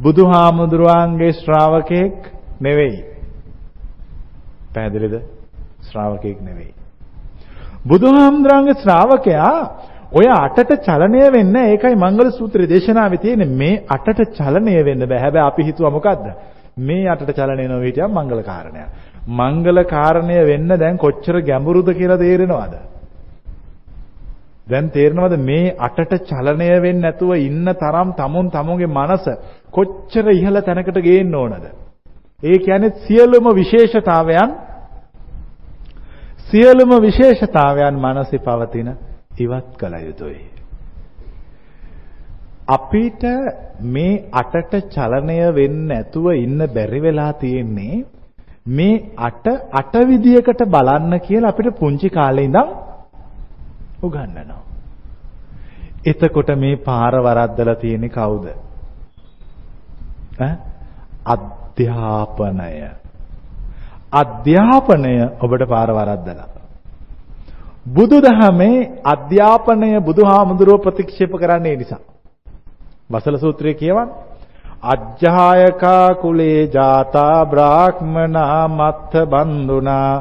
බුදුහාමුදුරුවන්ගේ ශ්‍රාවකෙක් නෙවෙයි. පැහැදිලිද? ශ්‍රාවකෙක් නෙවෙයි. බුදුහාමුදුරන්ගේ ශ්‍රාවකයා ඔය අටට චලනය වෙන්න ඒකයි මංගල සූත්‍රය දේශනාවේ තියෙන්නේ මේ අටට චලනය වෙන්න බෑ. හැබැයි අපි හිතුවා මොකද්ද? මේ අටට චලනය නොවී හිටියම් මංගල කාරණයක්. මංගල කාරණය වෙන්න දැන් කොච්චර ගැඹුරුද කියලා තේරෙනවද? දැන් තේරෙනවද මේ අටට චලනය වෙන්නේ නැතුව ඉන්න තරම් tamun tamunගේ මනස කොච්චර ඉහළ තැනකට ගේන්න ඕනද? ඒ කියන්නේ සියලුම විශේෂතාවයන් සියලුම විශේෂතාවයන් මනසේ පවතින ඉවත් කළ යුතුයි. අපිට මේ අටට චලනය වෙන්නේ නැතුව ඉන්න බැරි වෙලා තියෙන්නේ මේ අට අට විදියකට බලන්න කියලා අපිට පුංචි කාලේ ඉඳන් උගන්වනවා. එතකොට මේ පාර වරද්දලා තියෙන්නේ කවුද? ඈ අධ්‍යාපනය. අධ්‍යාපනය ඔබට පාර වරද්දලා. බුදුදහමේ අධ්‍යාපනය බුදුහාමුදුරුව ප්‍රතික්ෂේප කරන්නේ නිසා. වසල සූත්‍රයේ කියවන්නේ අජ්ජායකා කුලේ ජාතා බ්‍රාහ්මනා මත්ථ බන්දුනා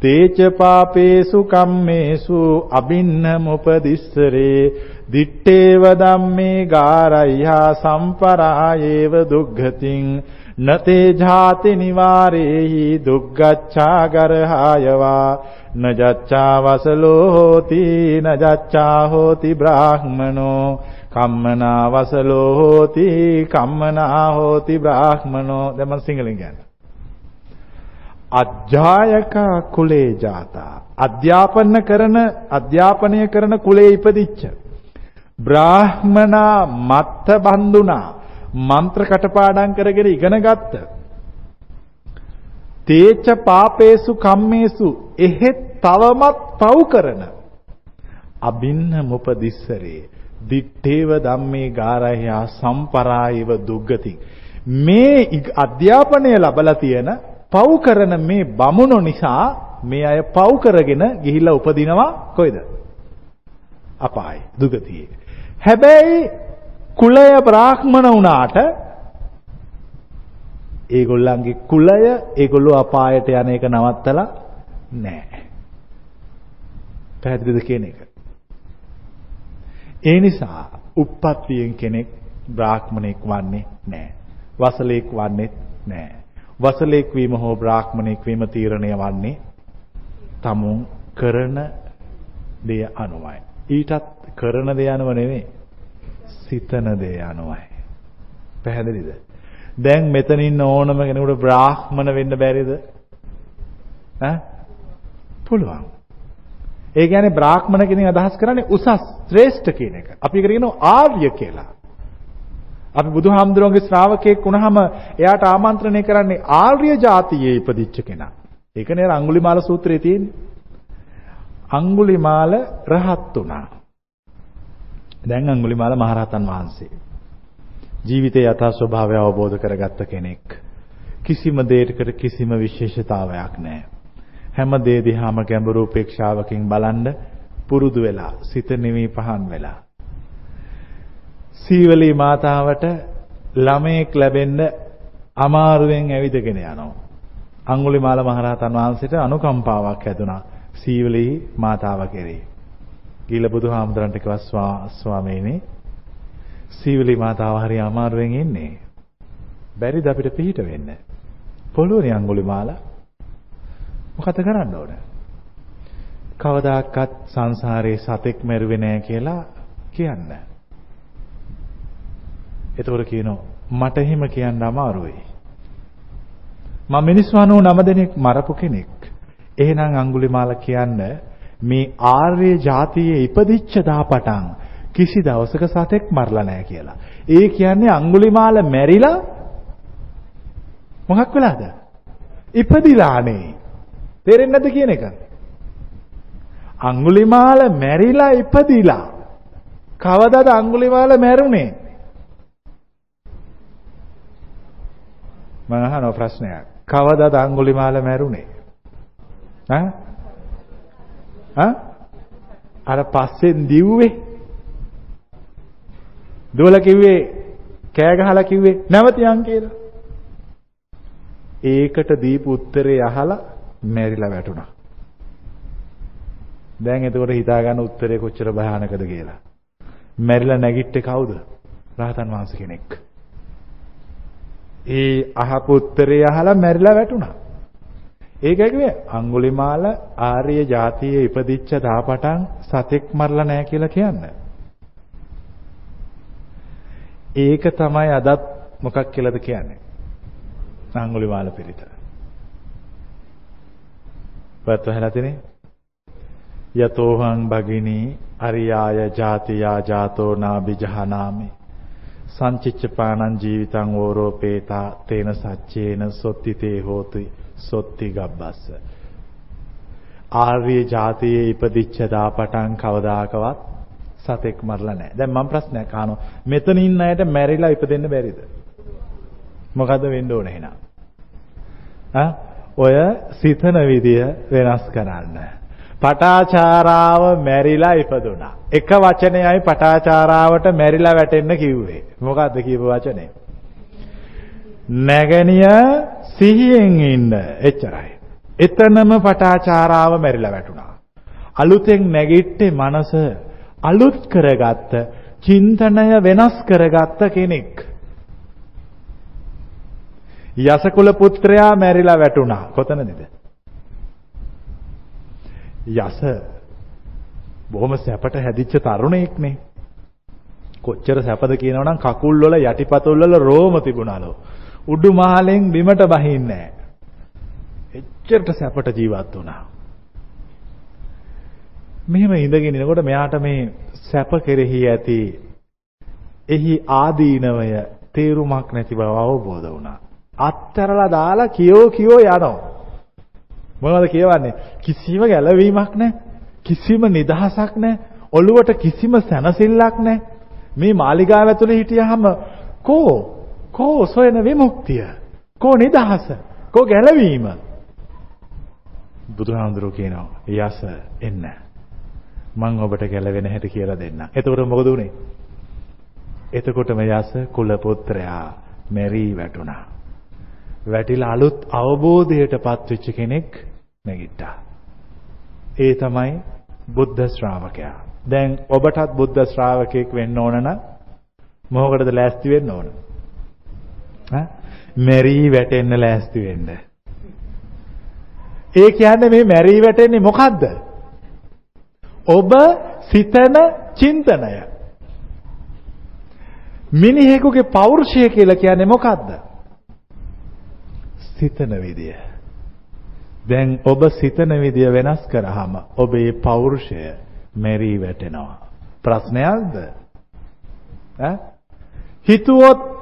තේච පාපේසු කම්මේසු අබින්නමුපදිස්සරේ දිත්තේව ධම්මේ ගාරය්‍යා සම්පරායේව දුග්ගතින් නතේ ජාති නිවාරේහි දුග්ගච්ඡා ගරහායවා නජච්ඡා වසලෝ හෝති නජච්ඡා හෝති බ්‍රාහ්මනෝ කම්මනා වසලෝ හෝති කම්මනා හෝති බ්‍රාහ්මනෝ දැන් මම සිංහලෙන් කියන්නේ. අධ්‍යායක කුලේ ජාතා। අධ්‍යාපන කරන අධ්‍යාපනය කරන කුලේ ඉපදිච්ච. බ්‍රාහ්මනා මත්ත බන්දුනා। මන්ත්‍ර කටපාඩම් කරගෙන ඉගෙන ගත්ත. තේච පාපේසු කම්මේසු එහෙත් තවමත් පව් කරන. අබින්න මුපදිස්සරේ. දිත්තේව ධම්මේ ගාරහ්‍යා සම්පරායව දුග්ගති මේ අධ්‍යාපනය ලැබලා තියෙන පව් කරන මේ බමුණු නිසා මේ අය පව් කරගෙන ගිහිල්ලා උපදිනවා කොයිද? අපායි දුගතියේ. හැබැයි කුලය බ්‍රාහ්මණ වුණාට ඒගොල්ලන්ගේ කුලය ඒගොල්ලෝ අපායට යන එක නවත්තලා නැහැ. පැහැදිලිද කියන එක? ඒ නිසා උප්පත්තියෙන් කෙනෙක් බ්‍රාහ්මණෙක් වන්නේ නැහැ. වසලෙක් වන්නේත් නැහැ. වසලෙක් වීම හෝ බ්‍රාහ්මණෙක් වීම තීරණය වන්නේ තමුන් කරන දේ අනුවයි. ඊටත් කරන දේ අනුව නෙවෙයි. සිතන දේ අනුවයි. පැහැදිලිද? දැන් මෙතන ඉන්න ඕනම කෙනෙකුට බ්‍රාහ්මණ වෙන්න බැරිද? ඈ? පුළුවන්. ඒ කියන්නේ බ්‍රාහ්මණ කෙනෙක් අදහස් කරන්නේ උසස් ශ්‍රේෂ්ඨ කියන එක. අපි ඒකට කියනවා ආර්ය කියලා. අපි බුදුහාමුදුරන්ගේ ශ්‍රාවකෙක් වුණාම එයාට ආමන්ත්‍රණය කරන්නේ ආර්ය જાතියේ ඉපදිච්ච කෙනා. ඒකනේ අඟුලිමාල සූත්‍රයේ තියෙන්නේ. අඟුලිමාල රහත් වුණා. දැන් අඟුලිමාල මහරහතන් වහන්සේ. ජීවිතයේ යථා ස්වභාවය අවබෝධ කරගත්ත කෙනෙක්. කිසිම දෙයකට කිසිම විශේෂතාවයක් නැහැ. හැම දේ දිහාම ගැඹුරු උපේක්ෂාවකින් බලන්න පුරුදු වෙලා සිත නිවි පහන් වෙලා සීවලී මාතාවට ළමයෙක් ලැබෙන්න අමාරුවෙන් ඇවිදගෙන යනවා. අඟුලිමාල මහරහතන් වහන්සේට අනුකම්පාවක් හැදුනා සීවලී මාතාව කෙරෙහි. ගිල බුදුහාමුදුරන්ට කිව්වා ස්වාමීනි සීවලී මාතාව හරි අමාරුවෙන් ඉන්නේ. බැරිද අපිට පිහිට වෙන්න? පොළොවේ අඟුලිමාලා මොකද කරන්න ඕන? කවදාකවත් සංසාරේ සතෙක් මැරුවේ නෑ කියලා කියන්න. එතකොට කියනවා මට එහෙම කියන්න අමාරුයි. මම මිනිස් වනෝ නම දෙනෙක් මරපු කෙනෙක්. එහෙනම් අඟුලිමාල කියන්න මේ ආර්ය જાතියේ ඉපදිච්ච දාපටන් කිසි දවසක සතෙක් මරලා නැහැ කියලා. ඒ කියන්නේ අඟුලිමාල මැරිලා මොකක් වෙලාද? ඉපදිලානේ. තේරෙන්නේ නැද්ද කියන එක? අඟුලිමාල මැරිලා ඉපදිලා. කවදාද අඟුලිමාල මැරුණේ? මම අහන ප්‍රශ්නයක්. කවදාද අඟුලිමාල මැරුණේ? ඈ? ඈ? අර පස්සෙන් දිව්වේ. දුවල කිව්වේ කෑ ගහලා කිව්වේ නැවතියන් කියලා. ඒකට දීපු උත්තරේ අහලා මැරිලා වැටුණා. දැන් එතකොට හිතා ගන්න උත්තරේ කොච්චර භයානකද කියලා. මැරිලා නැගිට්ටේ කවුද? රහතන් වහන්සේ කෙනෙක්. ඒ අහපු උත්තරේ අහලා මැරිලා වැටුණා. ඒකයි කිව්වේ අඟුලිමාල ආර්ය જાතියේ ඉපදිච්ච දාපටන් සතෙක් මරලා නැහැ කියලා කියන්නේ. ඒක තමයි අදත් මොකක් කියලාද කියන්නේ? අඟුලිමාල පිරිත. පත් වෙලා තිනේ. යතෝහං භගිනී අරියාය ජාතියා ජාතෝ නාබිජහනාමි සංචිච්චපානං ජීවිතං ඕරෝපේතා තේන සච්චේන සොත්තිතේ හෝති සොත්ති ගබ්බස්ස ආර්ය જાතියේ ඉපදිච්ච දාපටන් කවදාකවත් සතෙක් මරලා නැහැ. දැන් මම ප්‍රශ්නයක් අහනවා. මෙතන ඉන්න අයට මැරිලා ඉපදෙන්න බැරිද? මොකද වෙන්න ඕන එහෙනම්? ආ ඔය සිතන විදිය වෙනස් කරන්න. පටාචාරාව මැරිලා ඉපදුනා. එක වචනයයි පටාචාරාවට මැරිලා වැටෙන්න කිව්වේ. මොකද්ද කියපු වචනේ? නැගණිය සිහියෙන් ඉන්න. එච්චරයි. එතනම පටාචාරාව මැරිලා වැටුණා. අලුතෙන් නැගිට්ටේ මනස අලුත් කරගත්ත, චින්තනය වෙනස් කරගත්ත කෙනෙක්. යසකුල පුත්‍රයා මැරිලා වැටුණා. කොතනද? යස බොහොම සැපට හැදිච්ච තරුණයෙක්නේ. කොච්චර සැපද කියනවනම් කකුල් වල යටිපතුල් වල රෝම තිබුණාලු. උඩු මහලෙන් බිමට බහින්නේ නැහැ. එච්චරට සැපට ජීවත් වුණා. මෙහෙම ඉඳගෙන ඉනකොට මෙයාට මේ සැප කෙරෙහි ඇති එහි ආදීනවය තේරුමක් නැති බව අවබෝධ වුණා. අත්තරලා දාලා කියෝ කියෝ යනවා. මොනවද කියවන්නේ? කිසිම ගැළවීමක් නැහැ. කිසිම නිදහසක් නැහැ. ඔළුවට කිසිම සැනසෙල්ලක් නැහැ. මේ මාලිගාව ඇතුලේ හිටියාම කෝ කෝ සොයන විමුක්තිය? කෝ නිදහස? කෝ ගැළවීම? බුදුහාමුදුරුවෝ කියනවා යස එන්න. මම ඔබට ගැලවෙන හැටි කියලා දෙන්නම්. එතකොට මොකද උනේ? එතකොටම යස කුල පුත්‍රයා මෙරි වැටුණා. වැටිලා අලුත් අවබෝධයටපත් වෙච්ච කෙනෙක් නැගිට්ටා. ඒ තමයි බුද්ධ ශ්‍රාවකයා. දැන් ඔබටත් බුද්ධ ශ්‍රාවකෙක් වෙන්න ඕන නම් මොකකටද ලෑස්ති වෙන්න ඕන? ඈ මෙරි වැටෙන්න ලෑස්ති වෙන්න. ඒ කියන්නේ මේ මෙරි වැටෙන්නේ මොකද්ද? ඔබ සිතන චින්තනය. මිනිහෙකුගේ පෞරුෂය කියලා කියන්නේ මොකද්ද? සිතන විදිය. දැන් ඔබ සිතන විදිය වෙනස් කරාම ඔබේ පෞරුෂය මෙරි වැටෙනවා. ප්‍රශ්නයක්ද? ඈ හිතුවොත්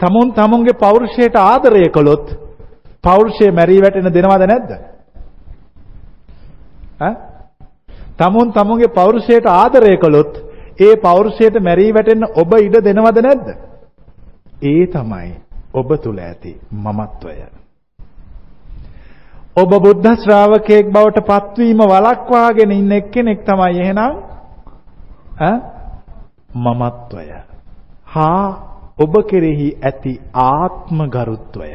තමුන් තමුන්ගේ පෞරුෂයට ආදරය කළොත් පෞරුෂය මැරි වැටෙන දෙනවද නැද්ද? ඈ තමුන් තමුන්ගේ පෞරුෂයට ආදරය කළොත් ඒ පෞරුෂයට මැරි වැටෙන්න ඔබ ඉඩ දෙනවද නැද්ද? ඒ තමයි ඔබ තුල ඇති මමත්වය. ඔබ බුද්ධ ශ්‍රාවකයෙක් බවට පත්වීම වළක්වාගෙන ඉන්න එක්කෙනෙක් තමයි එහෙනම් ඈ මමත්වය. හා ඔබ කෙරෙහි ඇති ආත්ම ගරුත්වය.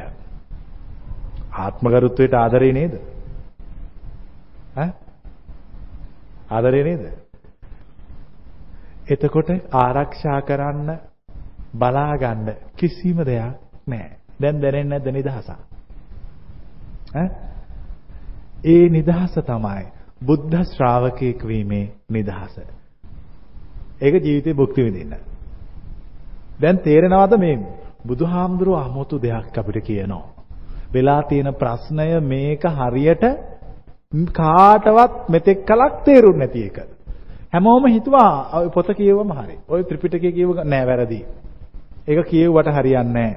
ආත්ම ගරුත්වයට ආදරේ නේද? ඈ ආදරේ නේද? එතකොට ආරක්ෂා කරන්න බලා ගන්න කිසිම දෙයක් නැහැ. දැන් දැනෙන්නේ නැද්ද නිදහස? ඈ ඒ නිදහස තමයි බුද්ධ ශ්‍රාවකයෙක් වීමේ නිදහස. ඒක ජීවිතේ භුක්ති විඳින්න. දැන් තේරෙනවද මේ බුදුහාමුදුරුව 아무තු දෙයක් අපිට කියනවා. වෙලා තියෙන ප්‍රශ්නය මේක හරියට කාටවත් මෙතෙක් කලක් තේරුන්නේ නැති එක. හැමෝම හිතුවා ඔය පොත කියවම හරි. ඔය ත්‍රිපිටකය කියව නෑ වැරදි. ඒක කියෙව්වට හරියන්නේ නෑ.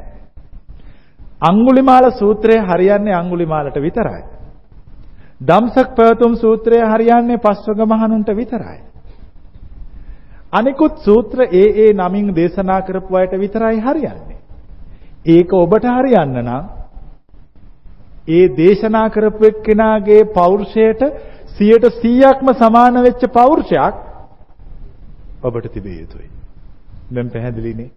අඟුලිමාල සූත්‍රය හරියන්නේ අඟුලිමාලට විතරයි. ධම්සක් පැවතුම් සූත්‍රය හරියන්නේ පස්වග මහණුන්ට විතරයි. අනිකුත් සූත්‍ර ඒ ඒ නමින් දේශනා කරපු අයට විතරයි හරියන්නේ. ඒක ඔබට හරියන්න නම් ඒ දේශනා කරපු එක්කෙනාගේ පෞරුෂයට 100%ක්ම සමාන වෙච්ච පෞරුෂයක් ඔබට තිබිය යුතුයි. දැන් පැහැදිලිනේ?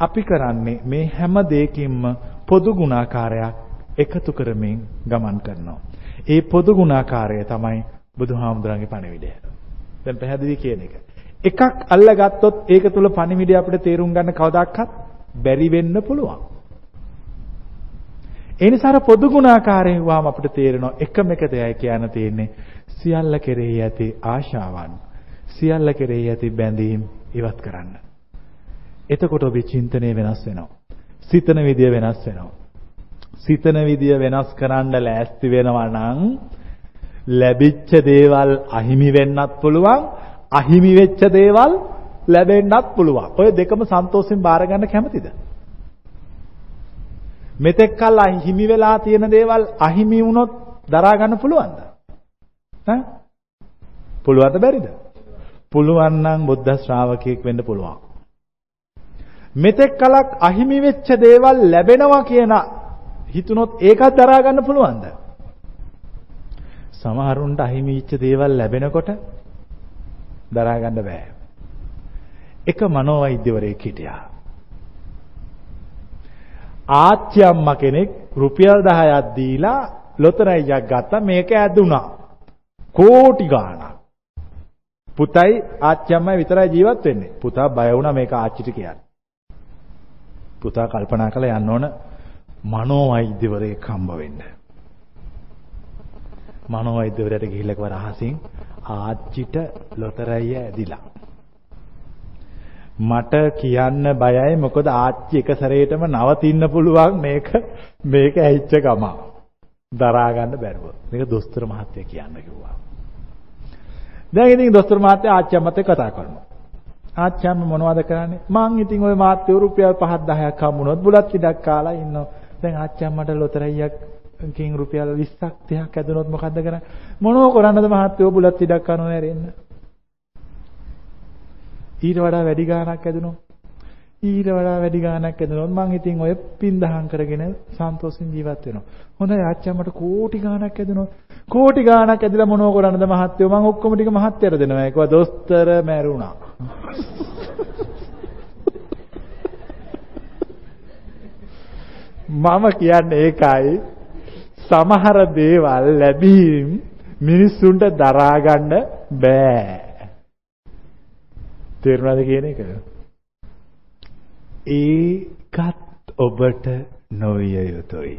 අපි කරන්නේ මේ හැම දෙයකින්ම පොදු ගුණාකාරයක් එකතු කරමින් ගමන් කරනවා. ඒ පොදු ගුණාකාරය තමයි බුදුහාමුදුරන්ගේ පණිවිඩය. දැන් පැහැදිලි කියන එක. එකක් අල්ලගත්තොත් ඒක තුල පණිවිඩය අපිට තේරුම් ගන්න කවදාවත් බැරි වෙන්න පුළුවන්. ඒ නිසා පොදු ගුණාකාරයෙන් වහම අපිට තේරෙනවා එකම එක දෙයයි කියන්න තියෙන්නේ සියල්ල කෙරෙහි ඇති ආශාවන් සියල්ල කෙරෙහි ඇති බැඳීම් ඉවත් කරන්න. එතකොට ඔබේ චින්තනය වෙනස් වෙනවා. සිතන විදිය වෙනස් වෙනවා. සිතන විදිය වෙනස් කරන්න ලෑස්ති වෙනවා නම් ලැබිච්ච දේවල් අහිමි වෙන්නත් පුළුවන් අහිමි වෙච්ච දේවල් ලැබෙන්නත් පුළුවන්. ඔය දෙකම සන්තෝෂෙන් බාර ගන්න කැමතිද? මෙතෙක් කල් අහිමි වෙලා තියෙන දේවල් අහිමි වුණොත් දරා ගන්න පුළුවන්ද? ඈ? පුළුවන්ද බැරිද? පුළුවන් නම් බුද්ධ ශ්‍රාවකයෙක් වෙන්න පුළුවන්. මෙතෙක් කලක් අහිමි වෙච්ච දේවල් ලැබෙනවා කියන හිතුනොත් ඒකත් දරා ගන්න පුළුවන්ද? සමහරුන්ට අහිමි වෙච්ච දේවල් ලැබෙනකොට දරා ගන්න බෑ. එක මනෝවෛද්‍යවරයෙක් හිටියා. ආච්චි අම්මා කෙනෙක් රුපියල් 10ක් දීලා ලොතරැයියක් ගත්තා මේක ඇදුනා. කෝටි ගාණක්. පුතයි ආච්චි අම්මයි විතරයි ජීවත් වෙන්නේ. පුතා බය වුණා මේක ආච්චිට කියන්න. පුතා කල්පනා කළා යන්න ඕන මනෝවෛද්‍යවරයෙක් හම්බ වෙන්න. මනෝවෛද්‍යවරයාට ගිහිල්ලා කවර අහසින් ආච්චිට ලොතරැයිය ඇදිලා. මට කියන්න බයයි මොකද ආච්චි එක සැරේටම නවතින්න පුළුවන් මේක මේක ඇහිච්ච ගම. දරා ගන්න බැරුව. මේක දොස්තර මහත්තයා කියන්න කිව්වා. දැන් ඉතින් දොස්තර මහත්තයා ආච්චි අම්මත් එක්ක කතා කරනවා. ආච්චි අම්ම මොනවද කරන්නේ? මං ඉතින් ওই මාත්‍ය රුපියල් 5 10ක් හම්බුනොත් බුලත් ඉඩක් කාලා ඉන්නවා. දැන් ආච්චි අම්මට ලොතරැයියක් කින් රුපියල් 20ක් 30ක් ඇදුනොත් මොකද්ද කරන්නේ? මොනෝ කරන්නද මහත්තයෝ බුලත් ඉඩක් කනෝ ඇරෙන්න. ඊට වඩා වැඩි ගාණක් ඇදුනොත් ඊට වඩා වැඩි ගාණක් ඇදුනොත් මං ඉතින් ඔය පින් දහම් කරගෙන සන්තෝෂෙන් ජීවත් වෙනවා. හොඳයි ආච්චම්මට කෝටි ගාණක් ඇදුනොත් කෝටි ගාණක් ඇදලා මොනෝ කරන්නද මහත්තයෝ මං ඔක්කොම ටික මහත්තයට දෙනවා. ඒකවා දොස්තර මැරුණා. මම කියන්නේ ඒකයි සමහර දේවල් ලැබීම් මිනිස්සුන්ට දරා ගන්න බෑ. තේරුණාද කියන එක? ඒකත් ඔබට නොවිය යුතුයි.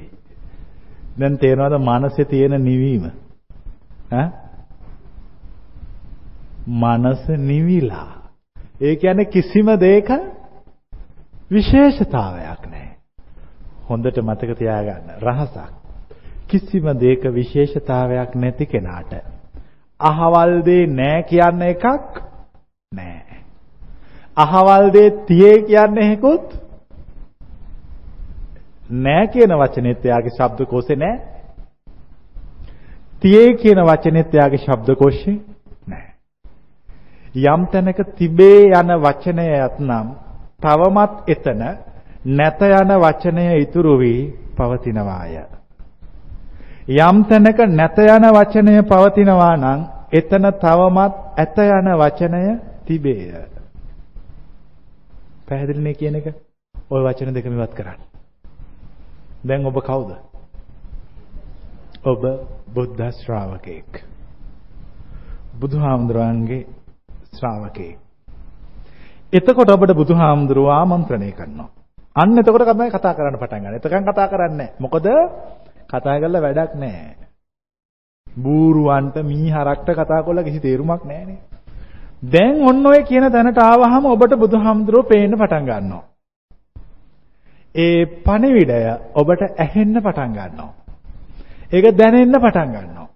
දැන් තේරෙනවද මනසේ තියෙන නිවීම? ඈ? මනස නිවිලා. ඒ කියන්නේ කිසිම දෙයක විශේෂතාවයක් නැහැ. හොඳට මතක තියාගන්න රහසක්. කිසිම දෙයක විශේෂතාවයක් නැති කෙනාට අහවල් දේ නෑ කියන එකක් නෑ. අහවල් දේ තියේ කියන්නේ හේකුත් නෑ කියන වචනේත් එයාගේ ශබ්දකෝෂේ නෑ. තියේ කියන වචනේත් එයාගේ ශබ්දකෝෂේ නෑ. යම් තැනක තිබේ යන වචනයත් නම් තවමත් එතන නැත යන වචනය ඉතුරු වී පවතිනවාය. යම් තැනක නැත යන වචනය පවතිනවා නම් එතන තවමත් ඇත යන වචනය තිබේය. පැහැදිලිනේ කියන එක? ওই වචන දෙකම ඉවත් කරන්න. දැන් ඔබ කවුද? ඔබ බුද්ධ ශ්‍රාවකෙක්. බුදුහාමුදුරන්ගේ ශ්‍රාවකෙක්. එතකොට ඔබට බුදුහාමුදුරුව ආමන්ත්‍රණය කරනවා. අන්න එතකොට තමයි කතා කරන්න පටන් ගන්න. එතකන් කතා කරන්නේ නැහැ. මොකද කතා කරලා වැඩක් නැහැ. බූරුවන්ට මීහරක්ට කතා කරලා කිසි තේරුමක් නැහැනේ. දැන් ඔන්න ඔය කියන තැනට ආවහම ඔබට බුදුහාමුදුරුවෝ පේන්න පටන් ගන්නවා. ඒ පණිවිඩය ඔබට ඇහෙන්න පටන් ගන්නවා. ඒක දැනෙන්න පටන් ගන්නවා.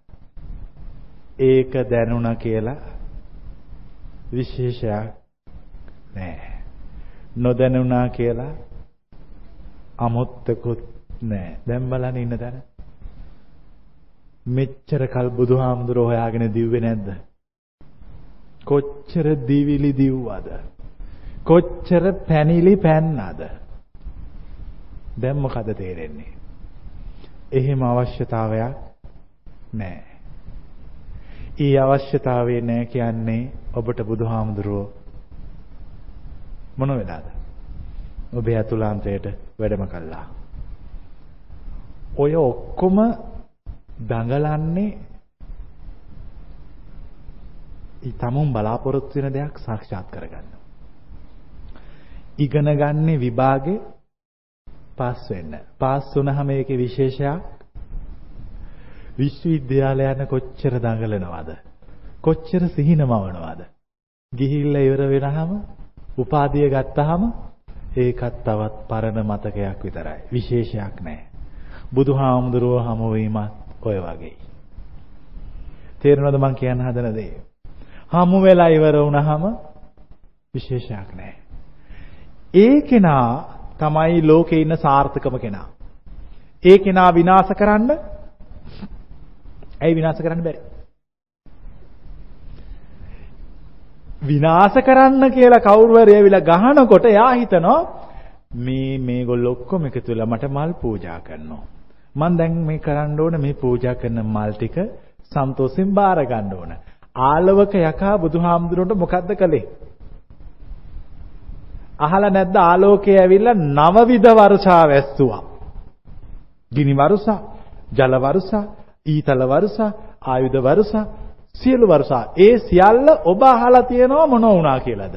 ඒක දැනුණා කියලා විශේෂයක් නෑ. නොදැනුණා කියලා අමුත්තකුත් නෑ. දැන් බලන්න ඉන්න තැන. මෙච්චර කල් බුදුහාමුදුරෝ හොයාගෙන දිව්වේ නැද්ද? කොච්චර දිවිලි දිව්වද? කොච්චර පැනිලි පැන්නද? දැන් මොකද තේරෙන්නේ? එහෙම අවශ්‍යතාවයක් නැහැ. ඊ අවශ්‍යතාවය නැහැ කියන්නේ ඔබට බුදුහාමුදුරුවෝ මොන වෙලාද? ඔබේ අතුලාන්තයට වැඩම කළා. ඔය ඔක්කොම දඟලන්නේ ඊතමුන් බලාපොරොත්තු වෙන දෙයක් සාක්ෂාත් කරගන්න. ඉගෙන ගන්නේ විභාගේ පාස් වෙන්න. පාස් වුණාම ඒකේ විශේෂයක් විශ්වවිද්‍යාලය යන කොච්චර දඟලනවද? කොච්චර සිහිනමවනවද? ගිහිල්ලා ඉවර වෙනහම උපාධිය ගත්තාම ඒකත් තවත් පරණ මතකයක් විතරයි. විශේෂයක් නැහැ. බුදුහාමුදුරුව හමු වීමත් ඔය වගේ. තේරෙනවද මං කියන්න හදන දේ? හමු වෙලා ඉවර වුණාම විශේෂයක් නැහැ. ඒ කෙනා තමයි ලෝකේ ඉන්න සාර්ථකම කෙනා. ඒ කෙනා විනාශ කරන්න ඇයි විනාශ කරන්න බැරි? විනාශ කරන්න කියලා කවුරු හරි ඇවිල්ලා ගහනකොට එයා හිතනවා මේ මේගොල්ලෝ ඔක්කොම එකතු වෙලා මට මල් පූජා කරනවා. මම දැන් මේ කරන්න ඕන මේ පූජා කරන මල් ටික සන්තෝෂෙන් බාර ගන්න ඕන. ආලවක යකා බුදුහාමුදුරන්ට මොකද්ද කළේ? අහලා නැද්ද ආලෝකය ඇවිල්ලා නවවිධ වර්ෂා වැස්සුවා. ගිනි වර්ෂා, ජල වර්ෂා, ඊතල වර්ෂා, ආයුධ වර්ෂා, සියලු වර්ෂා. ඒ සියල්ල ඔබ අහලා තියෙනවා මොන වුණා කියලාද?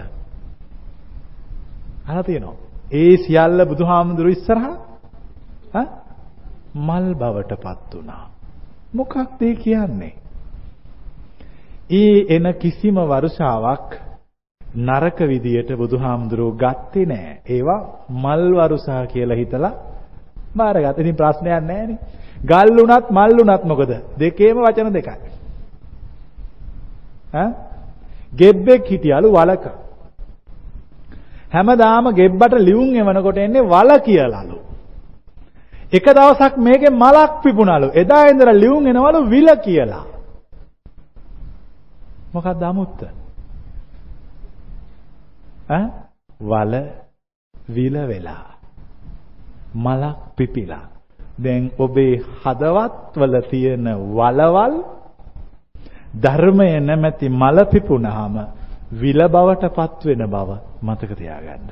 අහලා තියෙනවා. ඒ සියල්ල බුදුහාමුදුරු ඉස්සරහා ඈ මල් බවටපත් වුණා. මොකක්ද ඒ කියන්නේ? ඒ එන කිසිම වර්ෂාවක් නරක විදියට බුදුහාමුදුරුවෝ ගත්තේ නෑ. ඒවා මල් වරුසා කියලා හිතලා බාරගත්තා. ඉතින් ප්‍රශ්නයක් නෑනේ. ගල් උනත් මල් උනත් මොකද? දෙකේම වචන දෙකයි. ඈ? ගෙබ්බෙක් හිටියලු වලක. හැමදාම ගෙබ්බට ලියුම් එවනකොට එන්නේ වල කියලාලු. එක දවසක් මේකේ මලක් පිපුණලු. එදා ඉඳලා ලියුම් එනවලු විල කියලා. මොකක්ද අමුත්ත? ඈ වල විල වෙලා මලක් පිපිලා දැන් ඔබේ හදවත් වල තියෙන වලවල් ධර්මය නැමැති මල පිපුණාම විල බවටපත් වෙන බව මතක තියාගන්න.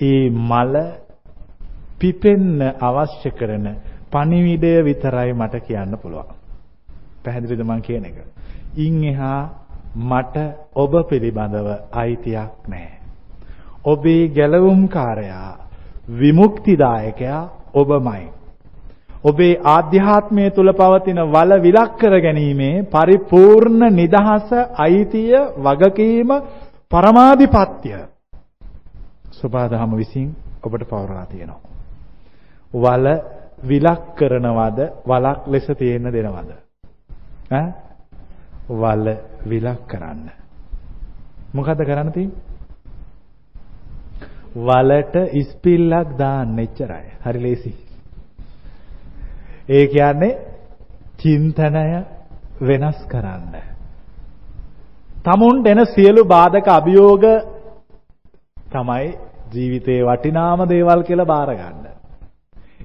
ඒ මල පිපෙන්න අවශ්‍ය කරන පණිවිඩය විතරයි මට කියන්න පුළුවන්. පැහැදිලිද මං කියන එක? ඉන් එහා මට ඔබ පිළිබඳව අයිතියක් නැහැ. ඔබේ ගැලවුම්කාරයා විමුක්තිදායකයා ඔබමයි. ඔබේ ආධ්‍යාත්මය තුල පවතින වල විලක් කර ගැනීමේ පරිපූර්ණ නිදහස අයිතිය වගකීම පරමාධිපත්‍ය සබාදහම විසින් ඔබට පවරලා තියෙනවා. වල විලක් කරනවද වලක් ලෙස තියෙන්න දෙනවද? ඈ වල විලක් කරන්න. මොකද කරන්න තියෙන්නේ? වලට ඉස්පිල්ලක් දාන්න එච්චරයි. හරි ලේසි. ඒ කියන්නේ චින්තනය වෙනස් කරන්න. tamunt එන සියලු බාධක අභියෝග තමයි ජීවිතේ වටිනාම දේවල් කියලා බාර ගන්න.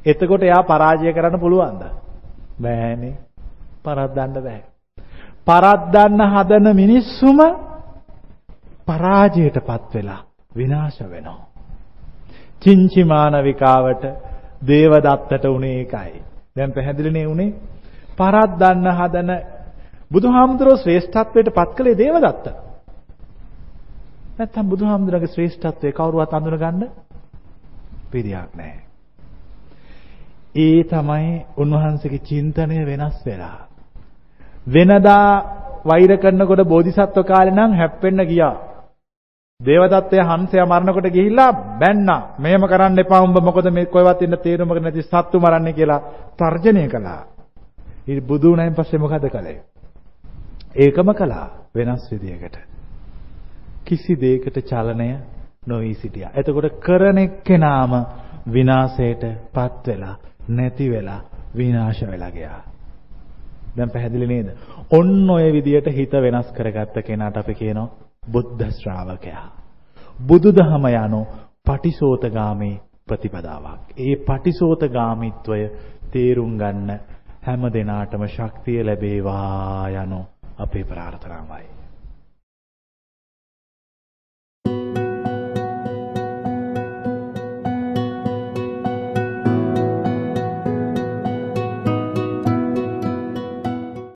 එතකොට එයා පරාජය කරන්න පුළුවන්ද? බෑනේ. පරද්දන්න බෑ. පරද්දන්න හදන මිනිස්සුම පරාජයටපත් වෙලා විනාශ වෙනවා. චින්චිමානවිකාවට දේවදත්තට උනේ ඒකයි. දැන් පැහැදිලිනේ උනේ පරද්දන්න හදන බුදුහාමුදුරුවෝ ශ්‍රේෂ්ඨත්වයට පත් කළේ දේවදත්ත. නැත්තම් බුදුහාමුදුරගේ ශ්‍රේෂ්ඨත්වය කවුරුවත් අඳුනගන්න පිරියක් නැහැ. ඒ තමයි උන්වහන්සේගේ චින්තනය වෙනස් වෙලා. වෙනදා වෛර කරනකොට බෝධිසත්ව කාලේ නම් හැප්පෙන්න ගියා. දේවදත්තය හංසයා මරනකොට ගිහිල්ලා බැන්නා. මෙහෙම කරන්න එපා උඹ මොකද මේ කොයිවත් ඉන්න තේරුමක නැති සත්තු මරන්නේ කියලා තර්ජනය කළා. ඊට බුදු වුණායින් පස්සේ මොකද කළේ? ඒකම කළා වෙනස් විදියකට. කිසි දෙයකට චලනය නොවි සිටියා. එතකොට කරන එක්කෙනාම විනාශයටපත් වෙලා නැති වෙලා විනාශ වෙලා ගියා. දැන් පැහැදිලි නේද? ඔන්න ඔය විදියට හිත වෙනස් කරගත්ත කෙනාට අපි කියනවා බුද්ධ ශ්‍රාවකයා. බුදුදහම යනු පටිසෝතගාමී ප්‍රතිපදාවක්. ඒ පටිසෝතගාමීත්වය තේරුම් ගන්න හැම දිනාටම ශක්තිය ලැබේවා යනු අපේ ප්‍රාර්ථනාවයි.